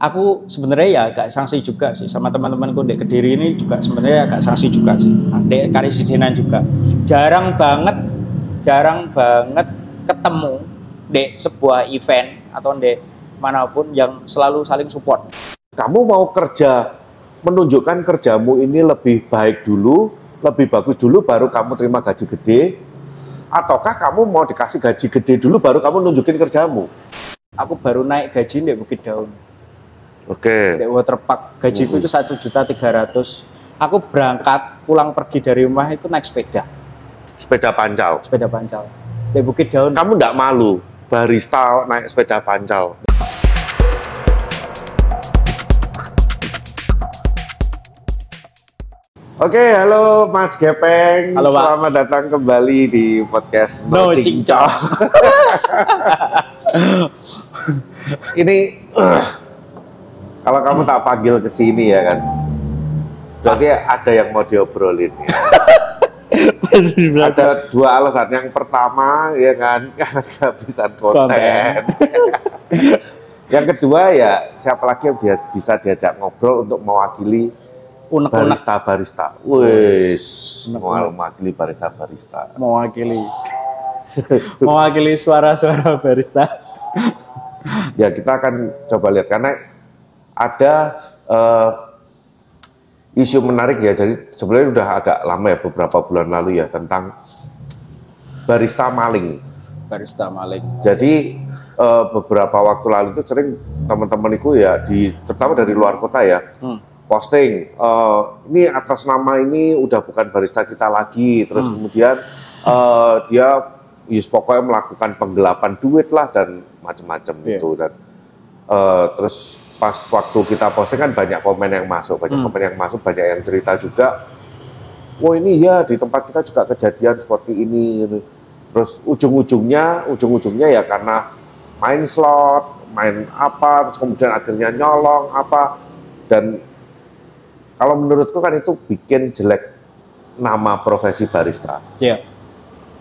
aku sebenarnya ya agak sanksi juga sih sama teman-temanku di Kediri ini juga sebenarnya agak sanksi juga sih. Di Karisidenan juga. Jarang banget jarang banget ketemu di sebuah event atau di mana pun yang selalu saling support. Kamu mau kerja menunjukkan kerjamu ini lebih baik dulu, lebih bagus dulu baru kamu terima gaji gede ataukah kamu mau dikasih gaji gede dulu baru kamu nunjukin kerjamu? Aku baru naik gaji di Bukit Daun. Oke. Di Waterpark. Gajiku itu satu juta tiga ratus. Aku berangkat pulang pergi dari rumah itu naik sepeda. Sepeda pancal. Sepeda pancal. Di Bukit Daun. Kamu nggak malu barista naik sepeda pancal? Oke, halo Mas Gepeng. Halo, Pak. Selamat datang kembali di podcast No. Cincau. Ini uh, kalau kamu tak panggil ke sini ya kan. Berarti ada yang mau diobrolin ya. Ada dua alasan. Yang pertama ya kan karena kehabisan konten. Konten. yang kedua ya siapa lagi yang dia- bisa diajak ngobrol untuk mewakili Unek-unek barista barista. Wes, mewakili barista barista. mewakili mewakili suara-suara barista. Ya kita akan coba lihat karena ada eh, isu menarik ya. Jadi sebenarnya udah agak lama ya beberapa bulan lalu ya tentang barista maling. Barista maling. Jadi eh, beberapa waktu lalu itu sering teman-teman itu ya di terutama dari luar kota ya Hmm. posting eh, ini atas nama ini udah bukan barista kita lagi terus Hmm. kemudian eh, dia yes, pokoknya melakukan penggelapan duit lah dan macam-macam Iya. itu dan eh, terus pas waktu kita posting kan banyak komen yang masuk banyak Hmm. komen yang masuk banyak yang cerita juga wah ini ya di tempat kita juga kejadian seperti ini gitu. terus ujung-ujungnya ujung-ujungnya ya karena main slot main apa terus kemudian akhirnya nyolong apa dan kalau menurutku kan itu bikin jelek nama profesi barista Iya.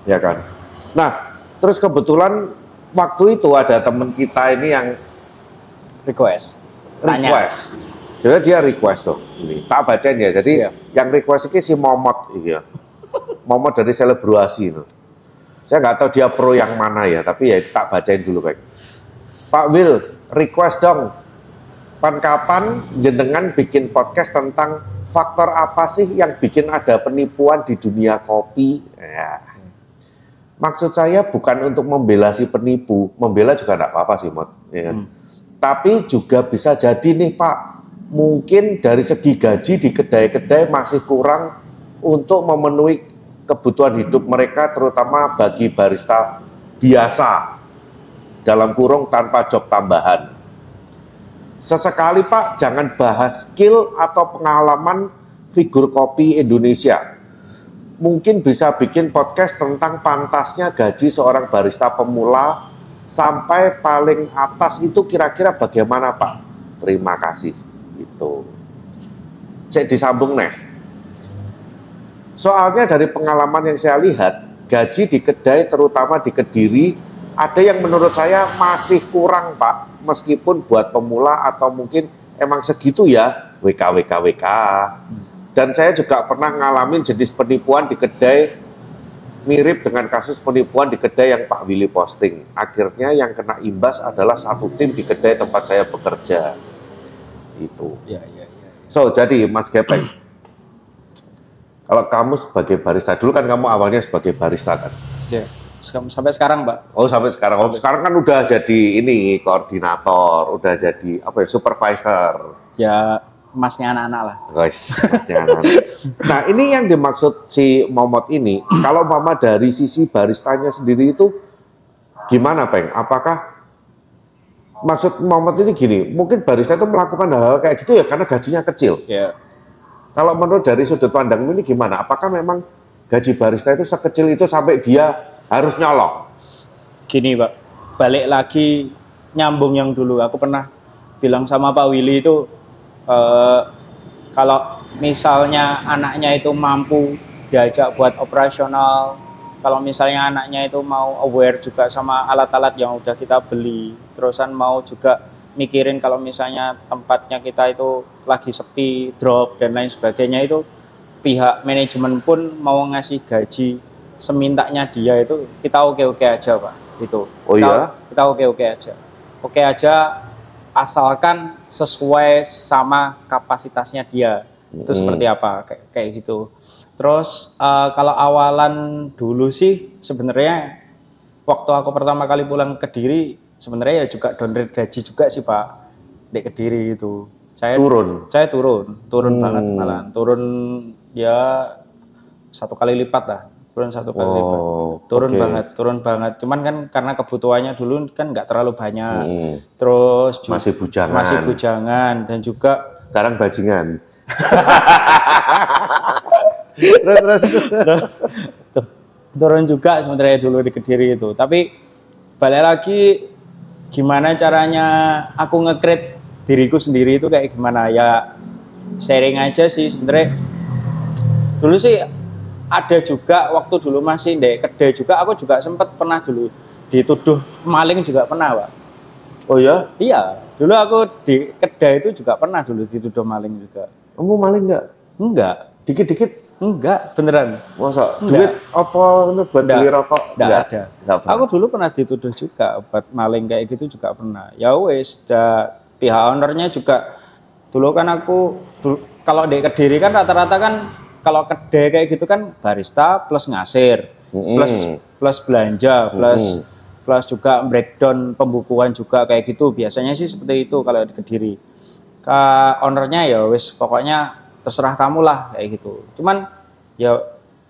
ya kan nah terus kebetulan waktu itu ada temen kita ini yang Request. Tanya. request jadi dia request tuh ini tak bacain ya jadi Iya. yang request ini si Momot iya Momot dari selebrasi itu saya nggak tahu dia pro yang mana ya tapi ya tak bacain dulu baik Pak Will request dong pan kapan jenengan bikin podcast tentang faktor apa sih yang bikin ada penipuan di dunia kopi ya. Maksud saya bukan untuk membela si penipu, membela juga enggak apa-apa sih, Mot. ya kan? Tapi juga bisa jadi nih Pak, mungkin dari segi gaji di kedai-kedai masih kurang untuk memenuhi kebutuhan hidup mereka, terutama bagi barista biasa, dalam kurung tanpa job tambahan. Sesekali Pak, jangan bahas skill atau pengalaman figur kopi Indonesia mungkin bisa bikin podcast tentang pantasnya gaji seorang barista pemula sampai paling atas itu kira-kira bagaimana Pak? Terima kasih. Itu. Saya disambung nih. Soalnya dari pengalaman yang saya lihat, gaji di kedai terutama di Kediri ada yang menurut saya masih kurang Pak, meskipun buat pemula atau mungkin emang segitu ya, WK WK WK. Dan saya juga pernah ngalamin jenis penipuan di kedai mirip dengan kasus penipuan di kedai yang Pak Willy posting. Akhirnya yang kena imbas adalah satu tim di kedai tempat saya bekerja. Itu. Iya, iya, iya. So, jadi Mas Gepeng, kalau kamu sebagai barista, dulu kan kamu awalnya sebagai barista kan? Iya. Sam- Sampai sekarang, Mbak. Oh sampai sekarang, oh, sekarang kan udah jadi ini koordinator, udah jadi apa ya supervisor, Ya masnya anak-anak lah. guys. Jangan. nah ini yang dimaksud si Momot ini, kalau mama dari sisi baristanya sendiri itu gimana, Peng? Apakah maksud Momot ini gini, mungkin barista itu melakukan hal-hal kayak gitu ya karena gajinya kecil. Iya. Kalau menurut dari sudut pandangmu ini gimana? Apakah memang gaji barista itu sekecil itu sampai dia harus nyolong? Gini, Pak. Balik lagi nyambung yang dulu. Aku pernah bilang sama Pak Willy itu eh, kalau misalnya anaknya itu mampu diajak buat operasional, kalau misalnya anaknya itu mau aware juga sama alat-alat yang udah kita beli, terusan mau juga mikirin kalau misalnya tempatnya kita itu lagi sepi, drop dan lain sebagainya itu pihak manajemen pun mau ngasih gaji semintanya dia itu kita oke-oke aja pak. Itu Oh kita, iya? kita oke-oke aja. Oke aja asalkan sesuai sama kapasitasnya dia. Itu seperti apa? Kayak kayak gitu. Terus eh, kalau awalan dulu sih sebenarnya waktu aku pertama kali pulang ke Kediri sebenarnya ya juga downgrade gaji juga sih pak. Di Kediri itu saya Turun. saya turun. Turun Hmm. banget malah turun ya satu kali lipat lah turun satu kali lipat Oh, turun oke. banget turun banget cuman kan karena kebutuhannya dulu kan nggak terlalu banyak Hmm. terus Masih bujangan. masih bujangan dan juga Sekarang bajingan. terus terus. terus turun juga sebenarnya dulu di Kediri itu tapi balik lagi gimana caranya aku nge-create diriku sendiri itu kayak gimana ya sharing aja sih sebenarnya dulu sih ada juga waktu dulu masih di kedai juga aku juga sempat pernah dulu dituduh maling juga pernah pak Oh ya? iya dulu aku di kedai itu juga pernah dulu dituduh maling juga Kamu maling nggak? enggak Dikit-dikit enggak beneran masa duit apa buat Nggak. beli rokok? Nggak ada. Nggak pernah. Aku dulu pernah dituduh juga buat maling kayak gitu juga pernah. Ya wes, da, pihak ownernya juga dulu kan aku dulu- kalau di Kediri kan rata-rata kan kalau kedai kayak gitu kan barista plus ngasir, Mm-mm. plus plus belanja, plus plus juga breakdown pembukuan juga kayak gitu. Biasanya sih seperti itu kalau di Kediri. Ke ownernya ya wes pokoknya terserah kamu lah kayak gitu. Cuman ya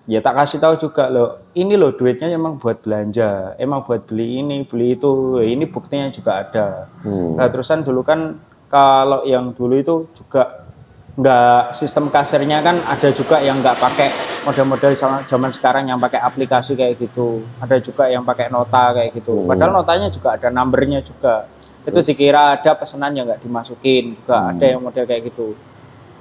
ya tak kasih tahu juga loh ini loh duitnya emang buat belanja emang buat beli ini beli itu ini buktinya juga ada Hmm. nah terusan dulu kan kalau yang dulu itu juga nggak sistem kasirnya kan ada juga yang nggak pakai model-model zaman sekarang yang pakai aplikasi kayak gitu. Ada juga yang pakai nota kayak gitu. Padahal notanya juga ada numbernya juga. Itu dikira ada pesanan yang nggak dimasukin juga ada yang model kayak gitu.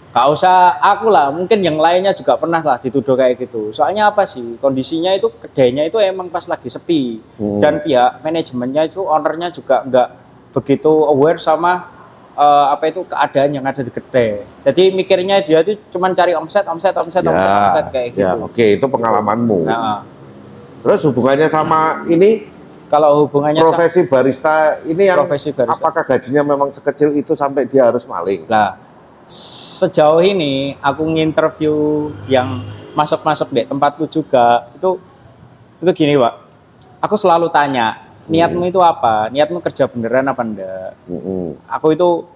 Gak usah aku lah, mungkin yang lainnya juga pernah lah dituduh kayak gitu. Soalnya apa sih, kondisinya itu kedainya itu emang pas lagi sepi. Hmm. Dan pihak manajemennya itu, ownernya juga nggak begitu aware sama eh, apa itu keadaan yang ada di kedai. Jadi mikirnya dia itu cuma cari omset, omset, omset, omset, omset kayak ya, gitu. oke itu pengalamanmu. Nah, Terus hubungannya sama ini kalau hubungannya sama profesi barista ini yang Profesi barista. apakah gajinya memang sekecil itu sampai dia harus maling? Lah, sejauh ini aku nginterview yang masuk-masuk deh tempatku juga itu itu gini pak, aku selalu tanya niatmu itu apa, niatmu kerja beneran apa enggak? Mm-mm. Aku itu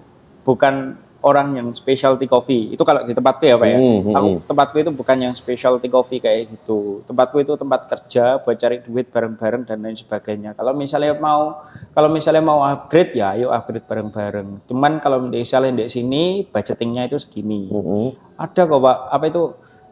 bukan orang yang specialty coffee. Itu kalau di tempatku ya pak ya. Hmm, hmm, Aku hmm. tempatku itu bukan yang specialty coffee kayak gitu. Tempatku itu tempat kerja buat cari duit bareng-bareng dan lain sebagainya. Kalau misalnya mau kalau misalnya mau upgrade ya ayo upgrade bareng-bareng. Cuman kalau misalnya di sini budgetingnya itu segini. Mm-mm. Ada kok pak, apa itu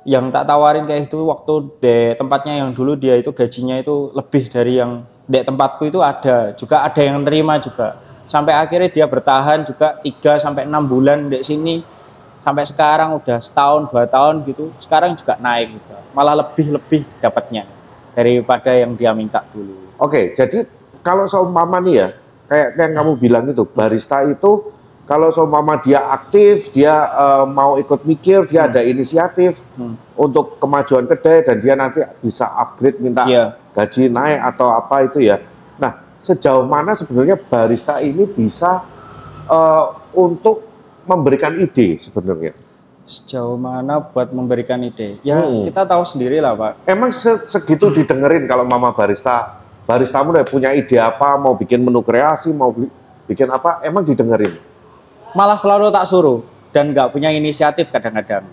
yang tak tawarin kayak itu waktu di tempatnya yang dulu dia itu gajinya itu lebih dari yang di tempatku itu ada. Juga ada yang terima juga. Sampai akhirnya dia bertahan juga 3 sampai 6 bulan di sini. Sampai sekarang udah setahun, dua tahun gitu. Sekarang juga naik juga. Malah lebih-lebih dapatnya daripada yang dia minta dulu. Oke, jadi kalau seumpama nih ya, kayak yang kamu bilang itu barista itu kalau seumpama dia aktif, dia eh, mau ikut mikir, dia ada inisiatif Hmm. untuk kemajuan kedai dan dia nanti bisa upgrade minta Iya. Gaji naik atau apa itu ya. Nah, sejauh mana sebenarnya barista ini bisa eh, untuk memberikan ide sebenarnya? Sejauh mana buat memberikan ide? Ya Hmm. kita tahu sendiri lah Pak. Emang se- segitu didengerin kalau mama barista, baristamu udah punya ide apa, mau bikin menu kreasi, mau bi- bikin apa, emang didengerin? Malah selalu tak suruh dan nggak punya inisiatif kadang-kadang.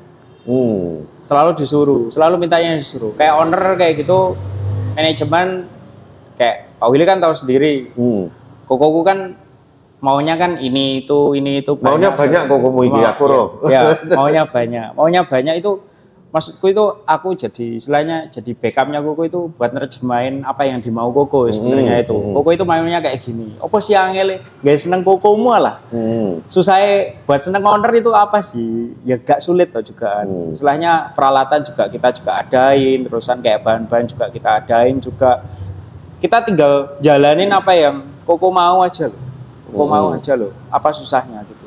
Hmm. Selalu disuruh, selalu mintanya disuruh. Kayak owner kayak gitu, manajemen kayak Pak Willy kan tahu sendiri. Hmm. Kokoku kan maunya kan ini itu ini itu Maunya banyak kok kamu iki, Mau- aku ya, ya, maunya banyak maunya banyak itu maksudku itu aku jadi istilahnya jadi backupnya koko itu buat nerjemahin apa yang dimau koko sebenarnya Hmm, itu hmm. koko itu maunya kayak gini apa sih angel gak seneng kokomu lah Hmm. susah buat seneng owner itu apa sih ya gak sulit tuh juga Hmm. istilahnya peralatan juga kita juga adain terusan kayak bahan-bahan juga kita adain juga kita tinggal jalanin apa yang koko mau aja loh Kok mau Hmm. aja loh. Apa susahnya gitu.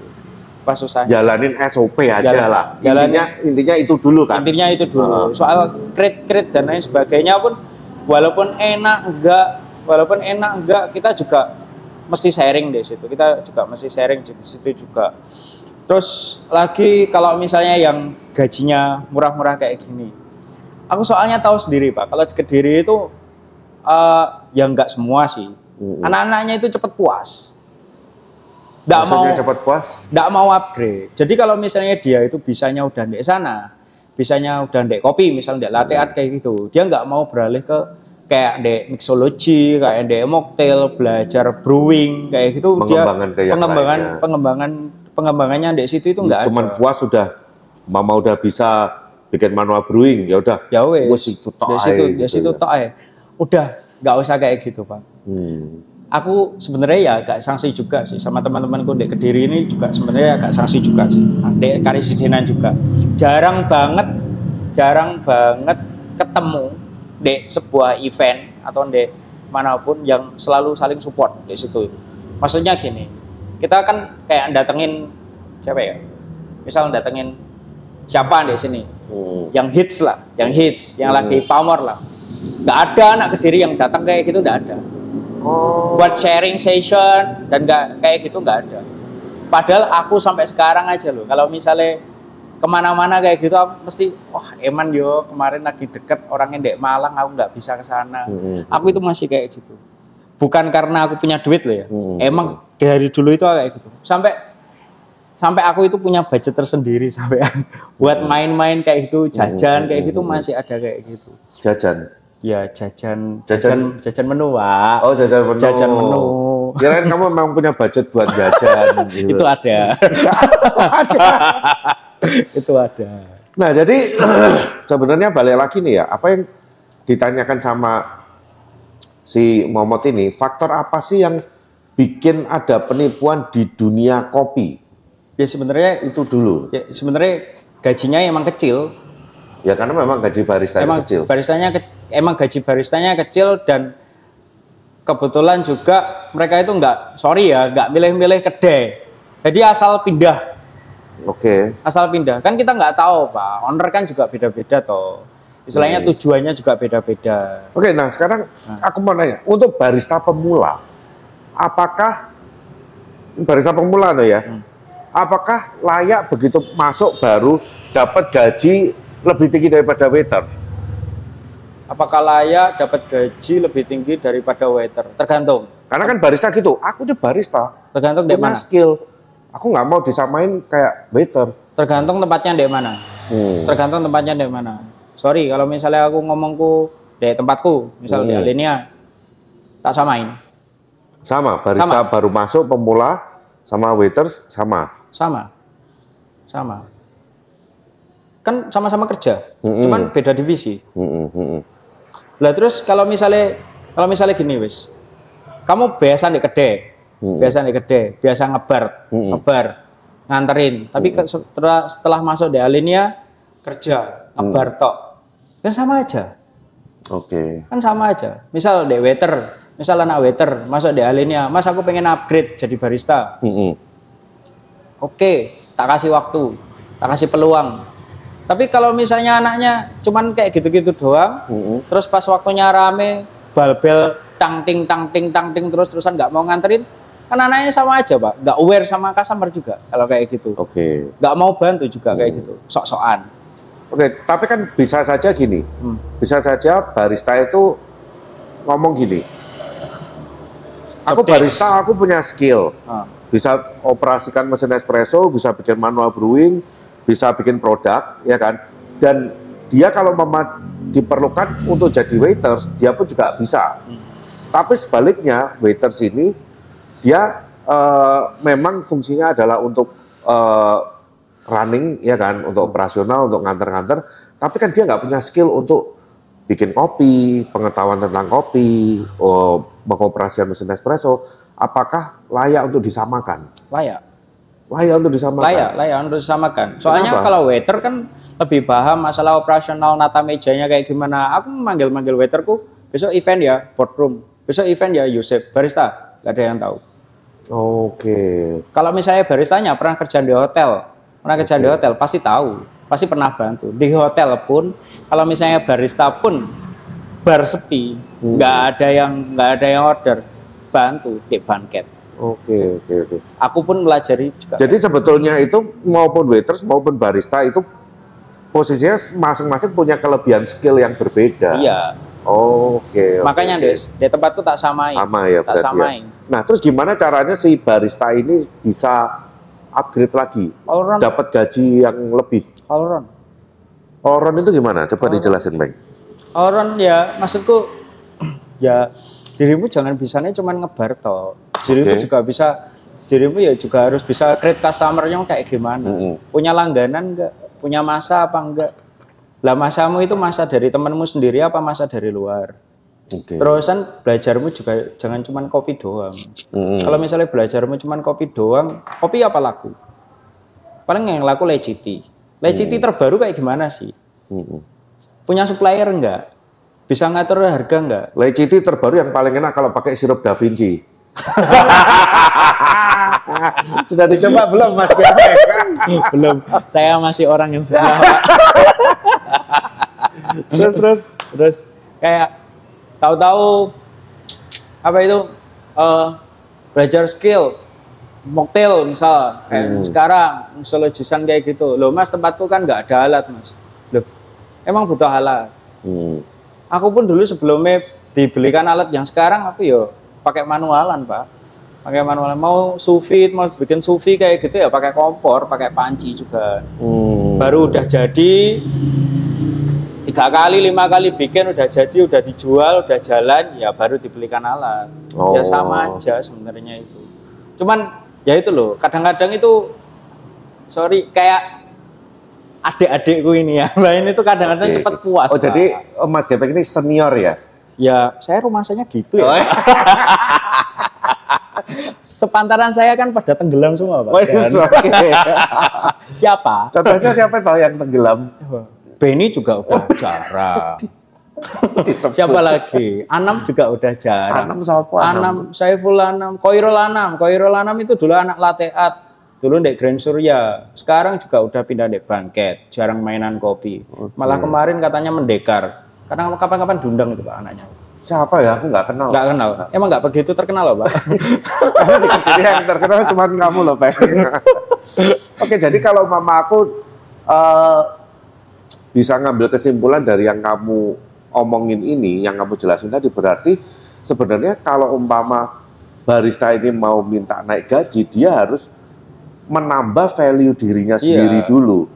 Apa susahnya? Jalanin SOP aja Jalan- lah. Intinya intinya itu dulu kan. Intinya itu dulu. Heeh. Soal krit-krit dan lain sebagainya pun walaupun enak enggak, walaupun enak enggak, kita juga mesti sharing di situ. Kita juga mesti sharing di situ juga. Terus lagi kalau misalnya yang gajinya murah-murah kayak gini. Aku soalnya tahu sendiri, Pak. Kalau di Kediri itu eh ya enggak semua sih. Anak-anaknya itu cepet puas. Enggak mau cepat puas. nggak mau upgrade. Jadi kalau misalnya dia itu bisanya udah di sana, bisanya udah di kopi, misalnya di latte art kayak gitu, dia nggak mau beralih ke kayak di mixology, kayak di mocktail, belajar brewing kayak gitu. Pengembangan dia pengembangan lainnya. pengembangan pengembangannya di situ itu nggak Cuman ada. puas sudah mama udah bisa bikin manual brewing ya udah. Ya wes. Tok situ, gitu situ ya. tok. Udah nggak usah kayak gitu pak. Hmm. Aku sebenarnya ya agak sanksi juga sih sama teman-temanku di Kediri ini juga sebenarnya agak sanksi juga sih. Di Karisidenan juga. Jarang banget jarang banget ketemu di sebuah event atau di mana pun yang selalu saling support di situ. Maksudnya gini, kita kan kayak datengin siapa ya? Misal datengin siapa di sini? Hmm. Yang hits lah, yang hits, yang Hmm. lagi pamor lah. Nggak ada anak Kediri yang datang kayak gitu, nggak ada Oh. Buat sharing session dan nggak kayak gitu nggak ada. Padahal aku sampai sekarang aja loh, kalau misalnya ke mana-mana kayak gitu, aku mesti, wah eman yo kemarin lagi deket orangnya dek Malang, aku nggak bisa ke sana. Hmm. Aku itu masih kayak gitu. Bukan karena aku punya duit loh ya, Hmm. emang dari dulu itu kayak gitu. Sampai sampai aku itu punya budget tersendiri sampai buat main-main kayak gitu, jajan kayak gitu masih ada kayak gitu. Jajan. Ya jajan, Jajan- jajan, jajan menu, Pak. Oh jajan menu. Jajan menu. Kirain kamu memang punya budget buat jajan. gitu. itu ada. itu ada. Nah jadi sebenarnya balik lagi nih ya, apa yang ditanyakan sama si Momot ini, faktor apa sih yang bikin ada penipuan di dunia kopi? Ya sebenarnya Itu dulu. ya sebenarnya gajinya emang kecil. Ya karena memang gaji barista emang kecil. baristanya ke- emang gaji baristanya kecil dan kebetulan juga mereka itu nggak sorry ya nggak milih-milih kedai. Jadi asal pindah, Oke. asal pindah. Kan kita nggak tahu pak. Owner kan juga beda-beda toh. Istilahnya Hmm. tujuannya juga beda-beda. Oke, nah sekarang aku mau nanya, untuk barista pemula, apakah barista pemula tuh ya, Hmm. apakah layak begitu masuk baru dapat gaji lebih tinggi daripada waiter? Apakah layak dapat gaji lebih tinggi daripada waiter? Tergantung. Karena kan barista gitu, aku tuh barista, Tergantung di mana. skill, aku nggak mau disamain kayak waiter. Tergantung tempatnya di mana. Hmm. Tergantung tempatnya di mana. Sorry kalau misalnya aku ngomongku di tempatku, misal di Hmm. Alenia, tak samain. Sama, barista Sama. baru masuk pemula sama waiters sama. Sama. Sama. Kan sama-sama kerja, Mm-mm. cuman beda divisi. Hmm, hmm, hmm. Lah terus kalau misalnya kalau misalnya gini wis. Kamu biasa di kedai, Mm-mm. biasa di kedai, biasa ngebar, Mm-mm. ngebar, nganterin. Tapi ke- setelah setelah masuk di Alenia kerja, ngebar tok. Kan sama aja. Oke. Kan sama aja. Misal di waiter, misal anak waiter masuk di Alenia, Mas aku pengen upgrade jadi barista. Hmm, hmm. Oke, tak kasih waktu, tak kasih peluang. Tapi kalau misalnya anaknya cuman kayak gitu-gitu doang, Mm-mm. terus pas waktunya rame, bal-bel, tang ting tang ting tang ting terus terusan nggak mau nganterin, kan anaknya sama aja pak, nggak aware sama customer juga kalau kayak gitu, Oke. nggak mau bantu juga kayak gitu, sok-sokan. Oke, tapi kan bisa saja gini. Hmm. Bisa saja barista itu ngomong gini. Aku barista, aku punya skill. Nah, Bisa operasikan mesin espresso, bisa bikin manual brewing, bisa bikin produk, ya kan? Dan dia kalau mema- diperlukan untuk jadi waiters, dia pun juga bisa. Tapi sebaliknya, waiters ini dia eh, memang fungsinya adalah untuk eh, running, ya kan, untuk operasional, untuk nganter-nganter. Tapi kan dia nggak punya skill untuk bikin kopi, pengetahuan tentang kopi, oh, mengoperasikan mesin espresso. Apakah layak untuk disamakan? layak, Layak untuk disamakan. layak, layak untuk disamakan. Soalnya Kenapa? kalau waiter kan lebih paham masalah operasional nata mejanya kayak gimana. Aku manggil-manggil waiterku, besok event ya boardroom, besok event ya Yusuf, barista, nggak ada yang tahu. Oke. Kalau misalnya baristanya pernah kerja di hotel, pernah kerja di hotel pasti tahu, pasti pernah bantu. Di hotel pun kalau misalnya barista pun bar sepi, Hmm. nggak ada yang nggak ada yang order, bantu di banket. Oke, oke, oke. Aku pun pelajari juga. Jadi sebetulnya itu maupun waiters maupun barista itu posisinya masing-masing punya kelebihan skill yang berbeda. Iya, Oke. oke, makanya oke. Des, di tempatku tak samain. Sama ya tak berarti ya. samain. Nah, terus gimana caranya si barista ini bisa upgrade lagi, dapat gaji yang lebih? round. Orang itu gimana? Coba All dijelasin, Bang. Round ya, maksudku ya dirimu jangan bisanya cuman ngebar toh. Dirimu Oke. juga bisa dirimu ya juga harus bisa create customernya kayak gimana. Mm-mm. Punya langganan enggak? Punya masa apa enggak? Lah masamu itu masa dari temanmu sendiri apa masa dari luar? Oke. Terusan belajarmu juga jangan cuman kopi doang. Mm-mm. Kalau misalnya belajarmu cuman kopi doang, kopi apa laku? Paling yang laku leciti. Leciti terbaru kayak gimana sih? Mm-mm. Punya supplier enggak? Bisa ngatur harga enggak? Leciti terbaru yang paling enak kalau pakai sirup Da Vinci. Sudah dicoba belum, Mas? Belum. Saya masih orang yang suka. terus terus terus kayak tahu-tahu apa itu eh belajar skill mocktail misal kayak Hmm. sekarang solo juicean kayak gitu loh mas tempatku kan nggak ada alat mas loh emang butuh alat Hmm. aku pun dulu sebelumnya dibelikan alat yang sekarang aku yo pakai manualan pak pakai manualan mau sufit mau bikin sufi kayak gitu ya pakai kompor pakai panci juga Hmm. baru udah jadi tiga kali lima kali bikin udah jadi udah dijual udah jalan ya baru dibelikan alat Oh. ya sama aja sebenarnya itu cuman ya itu loh kadang-kadang itu sorry kayak adik-adikku ini ya lain itu kadang-kadang Oke. cepet puas Oh, Pak. jadi oh, Mas Gepeng ini senior ya? Ya saya rumasanya gitu Oh, ya sepantaran saya kan pada tenggelam semua pak Wes, Dan oke. siapa Contohnya siapa tahu yang tenggelam? Benny juga udah jarang Disebut. Siapa lagi? Anam juga udah jarang. Anam siapa, Anam? Anam, Saiful Anam, Koirul Anam. Koirul Anam itu dulu anak lateat. Dulu di Grand Surya. Sekarang juga udah pindah di Bangket. Jarang mainan kopi. Malah kemarin katanya mendekar. Karena kapan-kapan diundang itu Pak anaknya. Siapa ya? Aku nggak kenal. Nggak kenal. Emang nggak begitu terkenal loh Pak? Karena di Kediri yang terkenal cuma kamu loh, Pak. Oke, jadi kalau mama aku eh, bisa ngambil kesimpulan dari yang kamu omongin ini, yang kamu jelasin tadi, berarti sebenarnya kalau umpama barista ini mau minta naik gaji, dia harus menambah value dirinya sendiri Iya. dulu.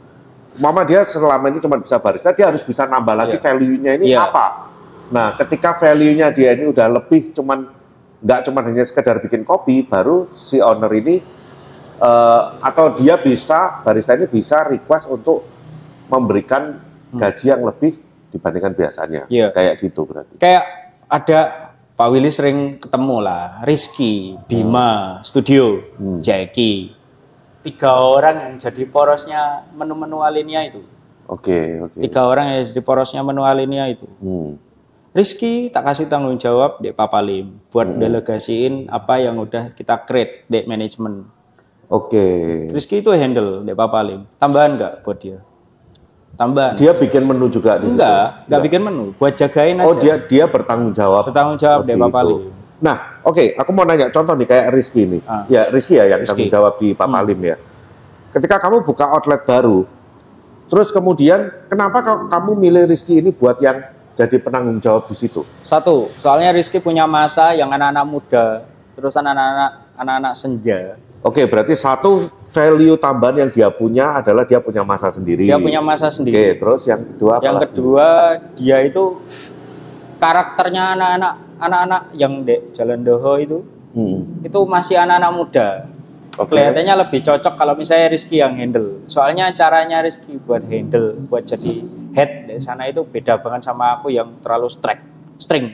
Mama dia selama ini cuma bisa barista, dia harus bisa nambah lagi Iya. value-nya ini Iya. apa. Nah, ketika value-nya dia ini udah lebih cuman nggak cuma hanya sekedar bikin kopi, baru si owner ini eh, atau dia bisa barista ini bisa request untuk memberikan gaji yang lebih dibandingkan biasanya. Hmm. Iya. Kayak gitu berarti. Kayak ada Pak Willy sering ketemu lah, Rizky, Bima, Studio, Hmm. Jackie. Tiga orang yang jadi porosnya menu-menu Alinea itu. Oke, oke. Tiga orang yang jadi porosnya menu Alinea itu. Hmm. Rizky tak kasih tanggung jawab di Papalim buat delegasiin apa yang udah kita create di manajemen. Oke. Rizky itu handle di Papalim. Tambahan nggak buat dia? Tambahan. Dia bikin menu juga di situ? enggak, enggak bikin menu, buat jagain aja. Oh, dia dia bertanggung jawab. bertanggung jawab di Seperti Papalim. Nah, oke, aku mau nanya contoh nih kayak Rizky ini. Ah. Ya, Rizky ya yang Rizky. jawab di Papalim ya. Ketika kamu buka outlet baru, terus kemudian kenapa kamu milih Rizky ini buat yang jadi penanggung jawab di situ? Satu, soalnya Rizky punya masa yang anak-anak muda, terus anak-anak anak-anak senja. Oke, berarti satu value tambahan yang dia punya adalah dia punya masa sendiri. Dia punya masa Oke, sendiri. terus yang kedua apa? Yang kedua, dia itu karakternya anak-anak anak-anak yang di Jalan Doho itu Hmm. itu masih anak-anak muda. Oke. Kelihatannya lebih cocok kalau misalnya Rizky yang handle. Soalnya caranya Rizky buat handle, buat jadi head di sana itu beda banget sama aku yang terlalu strike, string,